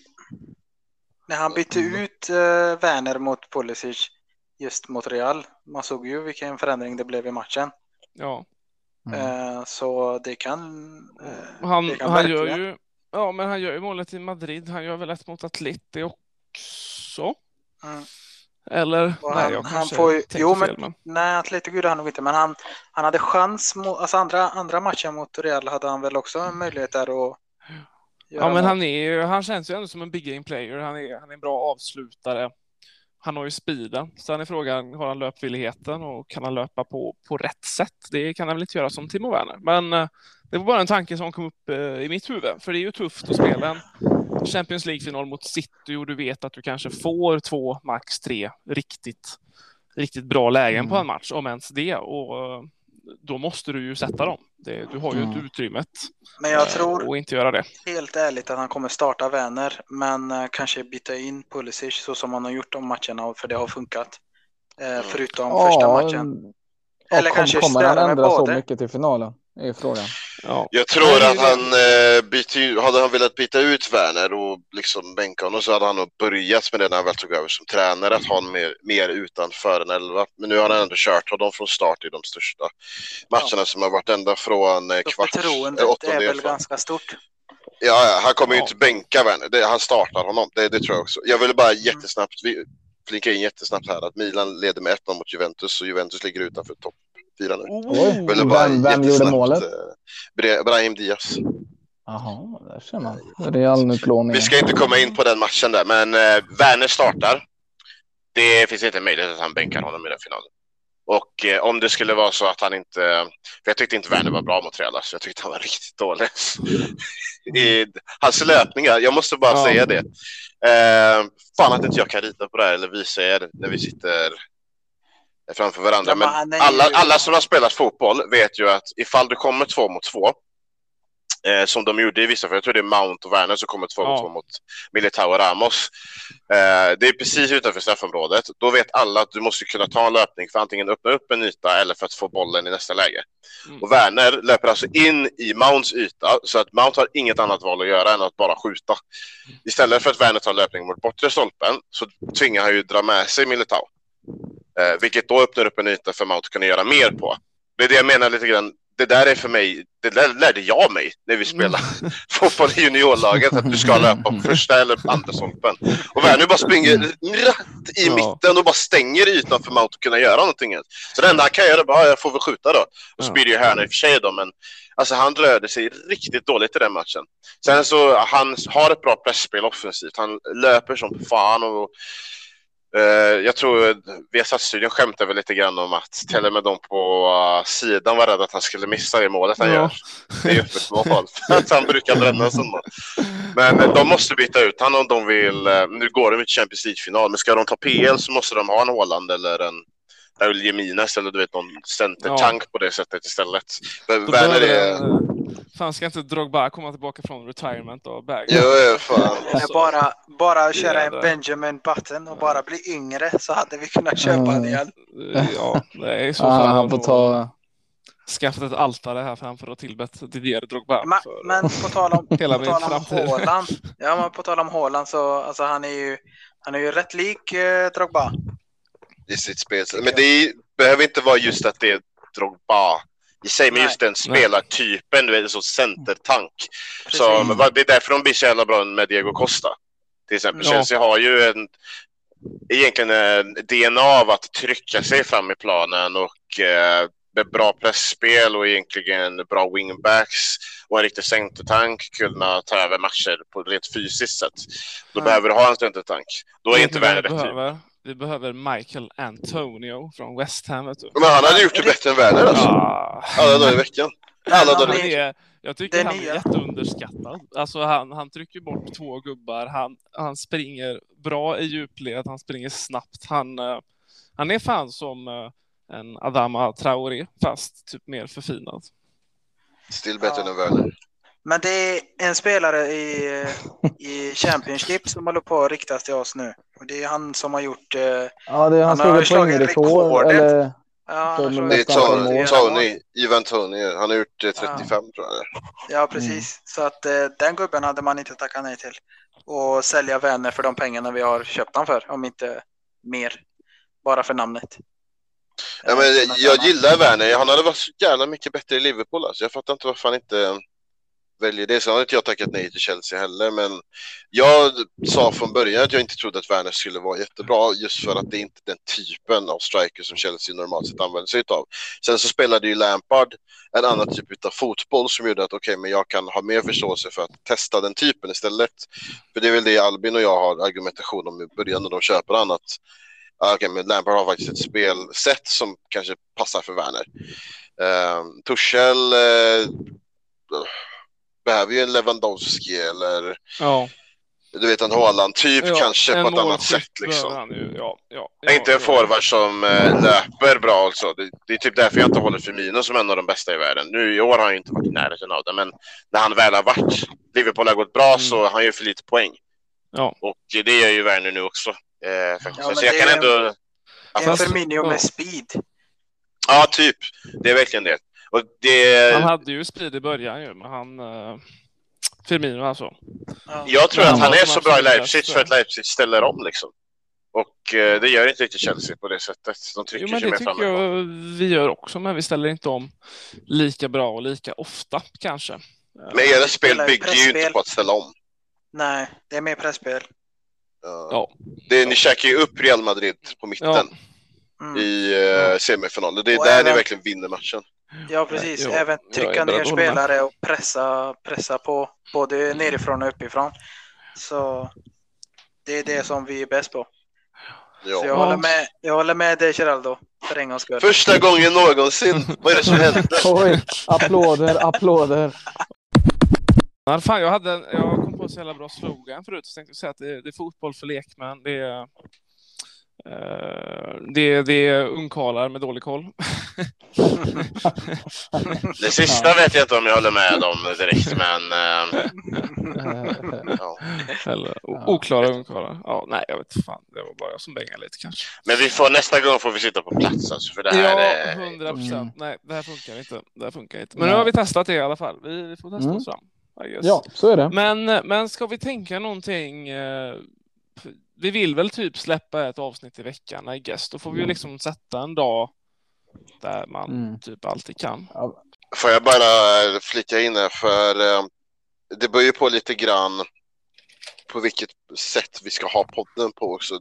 När han bytte ut uh, Werner mot Pulisic just mot Real. Man såg ju vilken förändring det blev i matchen. Ja, Mm. Eh, så det kan... eh, han, det kan han gör ju Ja, men han gör ju målet i Madrid. Han gör väl ett mot Atleti också? Mm. Eller? Och nej, han- jag han får ju- jo, men- fel. Men... Nej, Atletico gjorde han nog inte, men han, han hade chans mot, alltså andra, andra matchen mot Real hade han väl också en möjlighet där att Ja, men han, är, han känns ju ändå som en big game player. Han är, han är en bra avslutare. Han har ju speeden. Sen är frågan, har han löpvilligheten och kan han löpa på, på rätt sätt? Det kan han väl inte göra som Timo Werner. Men eh, det var bara en tanke som kom upp eh, i mitt huvud. För det är ju tufft att spela en Champions League-final mot City och du vet att du kanske får två, max tre riktigt, riktigt bra lägen Mm. på en match, om ens det. Och eh, då måste du ju sätta dem. Det, du har ju Mm. inte utrymmet Men jag eh, tror att inte göra det. helt ärligt att han kommer starta Werner, men eh, kanske byta in Pulisic så som han har gjort de matcherna, för det har funkat. Eh, förutom första matchen. Ja, Eller kom, kanske kommer han ändra så mycket till finalen? Är frågan. Ja. Jag tror att han eh, byter, ju- hade han velat byta ut Werner och liksom bänka honom så hade han nog börjat med det när han väl tog över som tränare, att ha honom mer, mer utanför en elva. Men nu har han ändå kört honom från start i de största matcherna som har varit ända från eh, Så kvarts, förtroendet eh, är väl från- ganska stort. Ja, ja, han kommer ju Ja. inte bänka Werner, det, han startar honom, det, det tror jag också. Jag ville bara jättesnabbt vi, flinka in jättesnabbt här att Milan leder med 1-0 mot Juventus och Juventus ligger utanför topp fyra nu. Oj, Ville bara vem, vem gjorde målet? eh, Bra- Brahim Diaz. Jaha, där ser man. Real-utlåningen. Vi ska inte komma in på den matchen där, men eh, Werner startar. Det finns inte möjlighet att han bänkar honom i den finalen. Och eh, om det skulle vara så att han inte... För jag tyckte inte Werner var bra mot Real, alltså. jag tyckte han var riktigt dålig. I hans löpningar, jag måste bara Ja. säga det. Eh, fan att inte jag kan rita på det här eller visa er när vi sitter framför varandra. Ja, men alla, ju- alla som har spelat fotboll vet ju att ifall du kommer två mot två, eh, som de gjorde i vissa, för jag tror det är Mount och Werner som kommer två Ja. mot två mot Militao och Ramos. Eh, det är precis utanför straffområdet. Då vet alla att du måste kunna ta en löpning för antingen öppna upp en yta eller för att få bollen i nästa läge. Mm. Och Werner löper alltså in i Mounts yta så att Mount har inget annat val att göra än att bara skjuta. Istället för att Werner tar löpning mot bortre stolpen så tvingar han ju dra med sig Militao. Eh, vilket då öppnar upp en yta för Mount att kunna göra mer på. Det är det jag menar lite grann. Det där är för mig, det där lärde jag mig när vi spelade fotboll i juniorlaget, att du ska löpa på första eller andra stolpen. Och Werner bara springer rätt i Ja. mitten och bara stänger ytan för Mount att kunna göra någonting. Så det enda han kan göra är bara, "Ja, jag får väl skjuta då. Och så blir det ju hörna i och för sig då, men alltså han rörde sig riktigt dåligt i den matchen. Sen så, han har ett bra pressspel offensivt. Han löper som fan och jag tror Viasat-studion skämtar väl lite grann om att till och med de på uh, sidan var rädda att han skulle missa det målet han Ja. gör. Det är ju öppet mål. Att han brukar bränna sådana. Men eh, de måste byta ut honom om de vill. eh, Nu går de i Champions League-final, men ska de ta PL så måste de ha en Haaland eller en Jimenez eller du vet någon centertank på det sättet istället. Då Werner är... en, Fan, ska inte Drogba komma tillbaka från retirement och bag? Jo, jo, fan. Bara, bara köra en. Benjamin Button och bara bli yngre så hade vi kunnat köpa Mm. det igen. Ja, det är så Ja, fall han får ta... skaffat ett altare här framför och tillbett Didier Drogba. Men, för men på tal om, hela på tal om. Haaland. Ja, men på tal om Haaland så alltså han är ju, han är ju rätt lik eh, Drogba. I sitt spel. Men det är, behöver inte vara just att det är Drogba i sig, men just den spelartypen, du vet, sån centertank. Precis. Det är därför de blir så jävla bra med Diego Costa. Till exempel. Ja. Chelsea har ju en, egentligen en DNA av att trycka sig fram i planen och eh, med bra pressspel och egentligen bra wingbacks och en riktig centertank kunna ta över matcher på ett rent fysiskt sätt. Då Ja. behöver du ha en centertank. Då är inte Werner rätt typ. Vi behöver Michael Antonio från West Ham. Vet du. Men han hade gjort det bättre än Werner alltså. Ah. Alla dagar i veckan. Alla Han dagar Han i veckan. är, jag tycker Det han är nya. jätteunderskattad. Alltså han, han trycker bort två gubbar, han, han springer bra i djupled, han springer snabbt. Han, eh, han är fan som eh, en Adama Traoré, fast typ mer förfinad. Still bättre Ja. än Werner. Men det är en spelare i, i Championship som håller på att riktas till oss nu. Och det är han som har gjort... Eh, Ja, det, han, Han slog har slagit. Eller, ja, han Det är är rekord Tony, Ivan Tony. Han har gjort eh, 35 tror jag. Ja, precis. Så att eh, den gubben hade man inte tackat nej till. Och sälja vänner för de pengarna vi har köpt han för, om inte mer. Bara för namnet. Ja, men jag annat. gillar Werner. Han hade varit så jävla mycket bättre i Liverpool. Alltså. Jag fattar inte varför han inte väljer det. Sen har inte jag tackat nej till Chelsea heller. Men jag sa från början att jag inte trodde att Werner skulle vara jättebra. Just för att det är inte den typen av striker som Chelsea normalt sett använder sig av. Sen så spelade ju Lampard en annan typ av fotboll som gjorde att okej, men jag kan ha mer förståelse för att testa den typen istället. För det är väl det Albin och jag har argumentation om i början när de köper annat. Ja, Okej, men Lampard har faktiskt ett spelsätt som kanske passar för Werner. Uh, Tuchel uh, behöver ju en Lewandowski eller Ja, du vet en Haaland typ ja, kanske på en ett annat sätt liksom. han ju, Ja, ja, inte en ja. forward som eh, löper bra alltså. Det, det är typ därför jag inte håller Firmino som en av de bästa i världen. Nu i år har han ju inte varit i närheten av det, men när han väl har varit, Liverpool har gått bra Mm. så han gör för lite poäng. Ja. Och det gör ju Werner nu också. Eh, faktiskt. Så jag kan ändå... En Fast- Firmino ja. med speed. Ja, typ. Det är verkligen det. Och det... Han hade ju speed i början ju, men han... Uh, Firmino alltså. Ja. Jag tror att han är så bra i Leipzig för att Leipzig ställer om liksom. Och eh, det gör inte riktigt Chelsea på det sättet. De trycker Jo, men det tycker jag vi gör också, men vi ställer inte om lika bra och lika ofta kanske. Men era spel bygger ju inte på att ställa om. Nej, det är mer presspel. Ja. Ja. Det, ni käkar ju upp Real Madrid på mitten Ja. Mm. i eh, semifinalen. Det är Och där även- ni verkligen vinner matchen. Ja, precis. Jo, Även är trycka ner spelare och pressa, pressa på både nerifrån och uppifrån. Så det är det som vi är bäst på. Så jag, Ja. håller med, jag håller med dig Geraldo, för en gångs skull. Första gången någonsin! Vad är det som händer? oj, applåder, applåder. Men fan, jag, hade, jag kom på en så jävla bra slogan förut, så tänkte jag säga att det, det är fotboll för lekmän. Det är, eh, det, det är ungkarlar med dålig koll. Det sista vet jag inte om jag håller med om direkt, men... Eh, ja. Eller oklara ungkarlar. Ja, nej, jag vet fan. Det var bara jag som bängade lite kanske. Men vi får, nästa gång får vi sitta på plats alltså, för det här Ja, är... procent. Mm. Nej, det här funkar inte. Det här funkar inte. Men nu har vi testat det i alla fall. Vi, vi får testa Mm. oss fram. Ja, så är det. Men, men ska vi tänka någonting? eh, Vi vill väl typ släppa ett avsnitt i veckan, I guess. Då får vi ju liksom sätta en dag där man Mm. typ alltid kan. Får jag bara flika in här, för eh, det beror ju på lite grann på vilket sätt vi ska ha podden på också.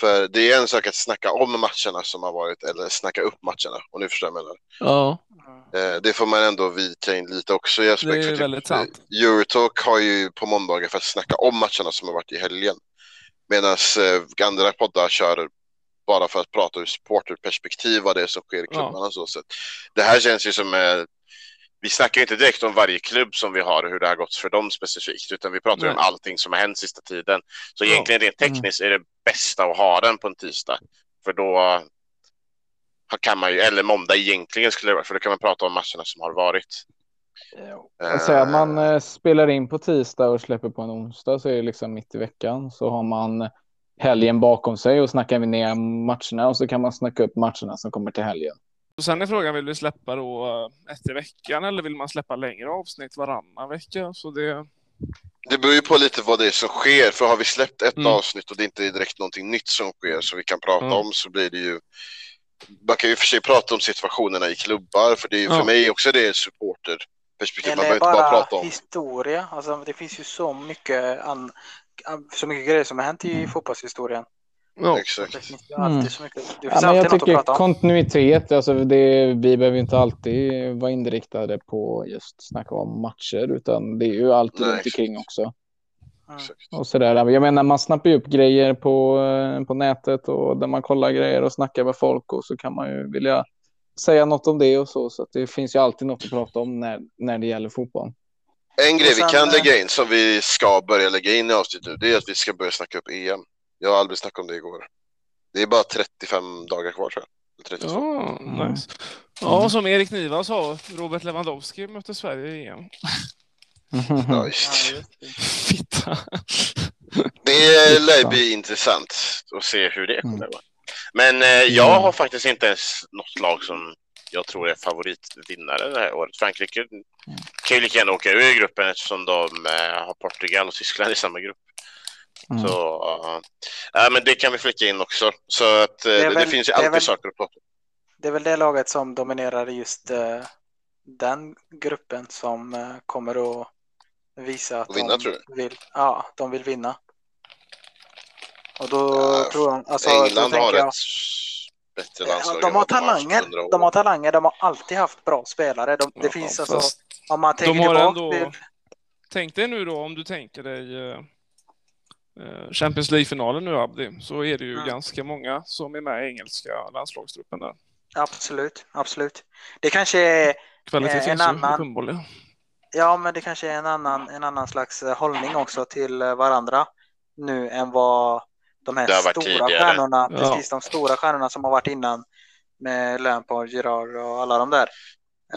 För det är en sak att snacka om matcherna som har varit eller snacka upp matcherna, om ni förstår vad jag menar. Ja, Eh, Det får man ändå vika in lite också i Det aspekt är för typ, väldigt sant. eh, Eurotalk har ju på måndagar för att snacka om matcherna som har varit i helgen. Medan eh, andra poddar kör bara för att prata ur supporterperspektiv vad det är som sker i Ja. klubbarna. Så sätt. Det här känns ju som eh, vi snackar ju inte direkt om varje klubb som vi har och hur det har gått för dem specifikt, utan vi pratar ju om Nej. allting som har hänt sista tiden. Så Ja. egentligen rent tekniskt är det bästa att ha den på en tisdag, för då kan man ju, eller måndag egentligen skulle det vara, för då kan man prata om matcherna som har varit. Att man eh, spelar in på tisdag och släpper på en onsdag så är det liksom mitt i veckan. Så har man helgen bakom sig och snackar vi ner matcherna och så kan man snacka upp matcherna som kommer till helgen. Och sen är frågan, vill vi släppa då eh, ett i veckan eller vill man släppa längre avsnitt varannan vecka? Så det... Det beror ju på lite vad det är som sker, för har vi släppt ett Mm. avsnitt och det inte är direkt någonting nytt som sker som vi kan prata Ja. om så blir det ju man kan ju för sig prata om situationerna i klubbar, för det är ju Ja. för mig också det är supporterperspektiv. Man Eller behöver inte bara bara prata om historia. Alltså, det finns ju så mycket, an, så mycket grejer som har hänt i fotbollshistorien. Ja. Exakt. Det finns alltid Mm. så mycket. Det Ja, jag något att tycker prata om. kontinuitet, alltså det, vi behöver inte alltid vara inriktade på just snacka om matcher, utan det är ju alltid Nej, runt omkring också. Mm. Exakt. Och sådär. Jag menar, man snappar ju upp grejer på, eh, på nätet och där man kollar grejer och snackar med folk och så kan man ju vilja säga något om det och så. Så att det finns ju alltid något att prata om när, när det gäller fotboll. En grej sen, vi kan eh, lägga in som vi ska börja lägga in i avsnittet nu, det är att vi ska börja snacka upp EM. Jag har aldrig snackat om det igår. Det är bara 35 dagar kvar tror jag. 32. Ja, Mm. nice. Ja, som Erik Niva sa, Robert Lewandowski mötte Sverige i EM. Ja, just. Det. Fitta. Det lär bli intressant att se hur det kommer Mm. vara. Men eh, jag Mm. har faktiskt inte ens något lag som jag tror är favoritvinnare det här året. Frankrike kan ju lika gärna åka ur gruppen eftersom de eh, har Portugal och Tyskland i samma grupp. Mm. Så ja, men det kan vi flika in också. Så att eh, det, väl- finns ju det alltid väl- saker att prata. Det är väl det laget som dominerar just eh, den gruppen som eh, kommer att visa att vinna, de vill, ja, de vill vinna. Och då Ja, tror jag, alltså, då England tänker har jag, ett bättre Ja, landslag. de har de talanger. De har talanger. De har alltid haft bra spelare. De, det Ja, finns alltså, om man tänker har tillbaka ändå- till, Tänk dig nu då om du tänker dig eh, eh, Champions League-finalen nu Abdi, så är det ju Mm. ganska många som är med i engelska landslagstruppen där. absolut, absolut. Det kanske är, Kvalitet Eh, en finns ju annan- uppenbarligen. ja men det kanske är en annan, en annan slags eh, hållning också till eh, varandra nu än vad de här stora tidigare. stjärnorna, Ja. precis de stora stjärnorna som har varit innan med Lampard, Gerard och alla de där.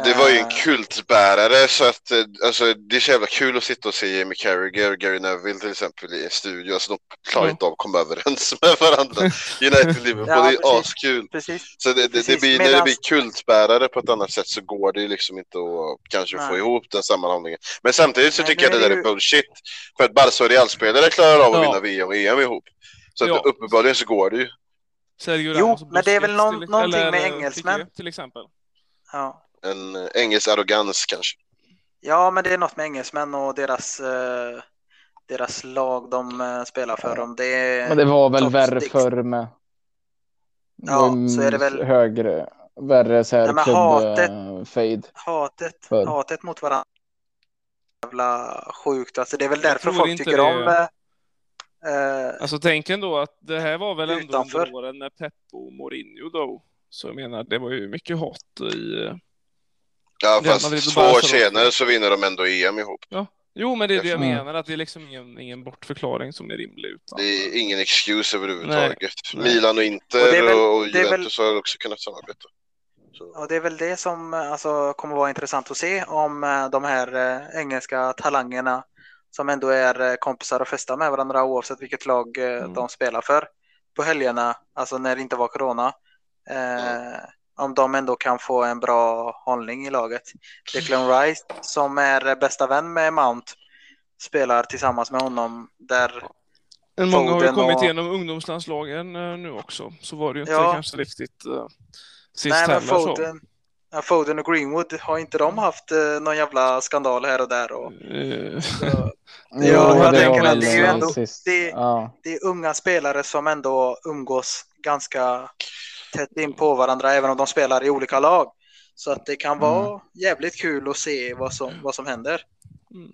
Det var ju en Eh, kultbärare så att eh, alltså, det är så jävla kul att sitta och se Jamie Carragher och Gary Neville till exempel i en studio. Alltså de klarar inte av att komma överens med varandra. United Liverpool, Ja, det är precis. askul. Precis. Så det, det, det blir, när det medans- blir kultbärare på ett annat sätt så går det ju liksom inte att kanske få Nej. ihop den sammanhållningen. Men samtidigt så Nej, tycker jag det är där det är ju- bullshit. För att Barca och Real-spelare klarar av att Ja. vinna VM och EM ihop. Så att Ja. uppenbarligen så går det ju. Sergio Jo, men det är väl någon- till- någonting eller, med eh, engelsmän. Piqué till exempel. Ja. En eh, engelsk arrogans kanske. Ja, men det är något med engelsmän och deras, eh, deras lag de spelar för. Om det är... Men det var väl värre sticks. förr med. Ja, så är det väl- Högre, värre så här Nej, klubb hatet- fade. hatet, För. hatet mot varandra. Jävla sjukt. Alltså, det är väl Jag därför folk tycker det- om... eh, Alltså tänk ändå att det här var väl ändå Utanför. under åren när Pep och Mourinho då. Så jag menar, det var ju mycket hat i... eh, Ja, fast två år senare så vinner de ändå EM ihop. Jo, men det är det jag menar, att det är liksom ingen, ingen bortförklaring som är rimlig. Utan... Det är ingen excuse överhuvudtaget. Nej. Milan och Inter Och väl- och, är väl- Juventus har också kunnat samarbeta. Så. och det är väl det som eh, alltså, kommer vara intressant att se om eh, de här engelska talangerna som ändå är eh, kompisar och festar med varandra oavsett vilket lag eh, Mm. de spelar för på helgerna, alltså när det inte var corona. Eh, Om de ändå kan få en bra hållning i laget. Declan Rice som är eh, bästa vän med Mount spelar tillsammans med honom där Men många har ju kommit och- igenom ungdomslandslagen nu också. Så var det ju inte Ja. kanske riktigt uh, sist Nej, men. Foden, ja, Foden och Greenwood har inte de haft eh, någon jävla skandal här och där? Och, Eh, så, Jo, jag det tänker att det är ju ändå- det- Ja. det är unga spelare som ändå umgås ganska tätt in på varandra även om de spelar i olika lag. Så att det kan vara jävligt kul att se vad som, vad som händer.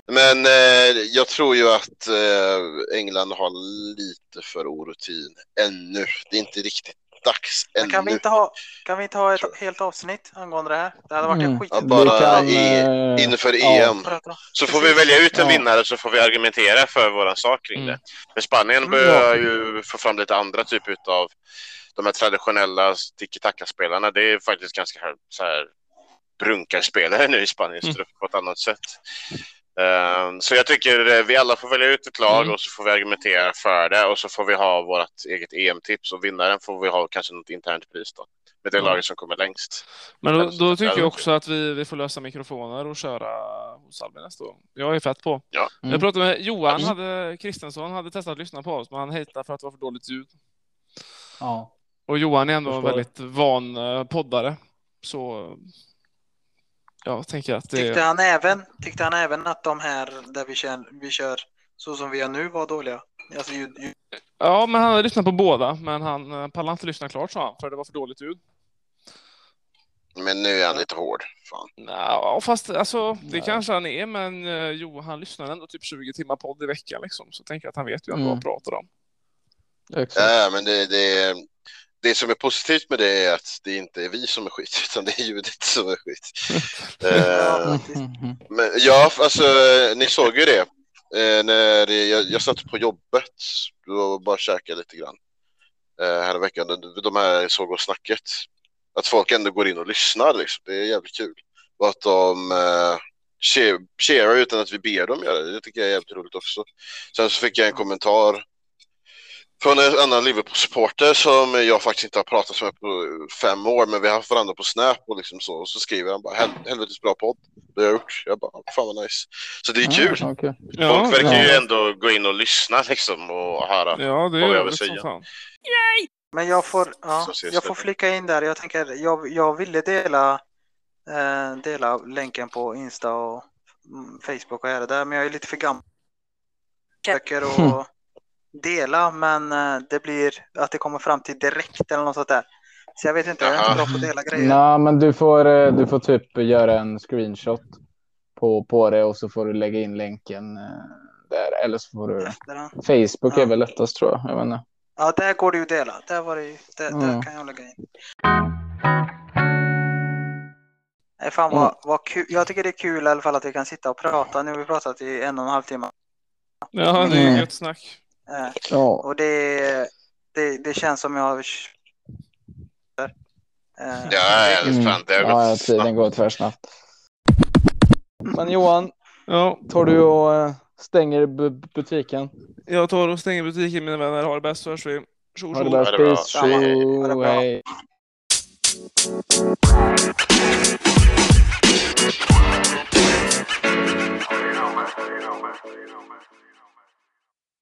Men eh, jag tror ju att eh, England har lite för orutin ännu. Det är inte riktigt dags Men ännu. kan, vi inte ha, kan vi inte ha ett helt avsnitt angående det här? Det hade varit en Mm. Ja, skit... bara Vi kan, i- eh, Inför ja. EM. Så får vi välja ut en Ja. vinnare så får vi argumentera för våran sak kring Mm. det. För Spanien Mm. börjar ju få fram lite andra typer av de här traditionella tiki-taka-spelarna. Det är faktiskt ganska här, så här brunkarspelare nu i Spaniens Mm. trupp på ett annat sätt. Eh, så jag tycker eh, vi alla får välja ut ett lag Mm. och så får vi argumentera för det och så får vi ha vårt eget EM-tips och vinnaren får vi ha kanske något internt pris då. Med det Ja. laget som kommer längst. Men då, då tycker jag också att vi, vi får lösa mikrofoner och köra hos Albin nästa gång. Jag är fett på. Ja. Mm. Jag pratade med Johan Mm. hade, Kristensson, hade testat att lyssna på oss, men han hatade för att det var för dåligt ljud. Ja. Och Johan är ändå en väldigt van eh, poddare. Så jag tänker att det... Tyckte han, även, tyckte han även att de här där vi kör, vi kör så som vi gör nu var dåliga? Alltså, ljud, ljud. Ja, men han lyssnat på båda, men han eh, pallade inte lyssna klart sa han, för det var för dåligt ljud. Men nu är han lite hård. Fan. Ja, fast alltså, det Nej. kanske han är, men eh, jo, han lyssnar ändå typ 20 timmar podd i veckan liksom. Så tänker jag att han vet ju ändå vad Mm. han pratar om. Ja, men det, det, det som är positivt med det är att det inte är vi som är skit, utan det är ljudet som är skit. Mm. Men ja, alltså ni såg ju det. Eh, när jag, jag satt på jobbet och bara käkade lite grann. Eh, här veckan. De, de här såg och snacket. Att folk ändå går in och lyssnar liksom. Det är jävligt kul. Och att de cheer- cheerar utan att vi ber dem göra det. Det tycker jag är jävligt roligt också. Sen så fick jag en kommentar från en annan Liverpool-supporter som jag faktiskt inte har pratat med på fem år, men vi har haft varandra på Snap och liksom så. Och så skriver han bara "Hel- helvetes bra podd. Det har jag gjort. Jag bara, fan vad nice. Så det är kul. Ja, okej. Ja, Folk verkar ju ja. ändå gå in och lyssna liksom och höra. ja det vad jag vill säga. fan. Men jag får, ja, jag får flika in där. Jag tänker, jag, jag ville dela, eh, dela länken på Insta och mm, Facebook och här och där, men jag är lite för gammal. Försöker att dela, men eh, det blir att det kommer fram till direkt eller något sånt där. Så jag vet inte, jag är inte bra på att dela grejer. Nej, men du får, eh, du får typ göra en screenshot på, på det och så får du lägga in länken eh, där. Eller så får du... Facebook Ja. är väl lättast tror jag. Jag vet inte. Ja, där går det ju att dela. Där, var det, ju- där, där Mm. kan jag lägga in. Nej, fan vad, vad kul. Jag tycker det är kul i alla fall att vi kan sitta och prata. Nu har vi pratat i en och en halv timme. Ja, det är Mm. gött snack. Eh, ja. Och det, det, det känns som jag eh, Ja, mm. fan, det har gått ja, tiden går tvärsnabbt. Men Johan, ja. tar du och eh, stänger butiken? Jag tar och stänger butiken mina vänner. Ha det bäst så hörs vi. Ha det bäst. You know, man. You know, man. You know, man.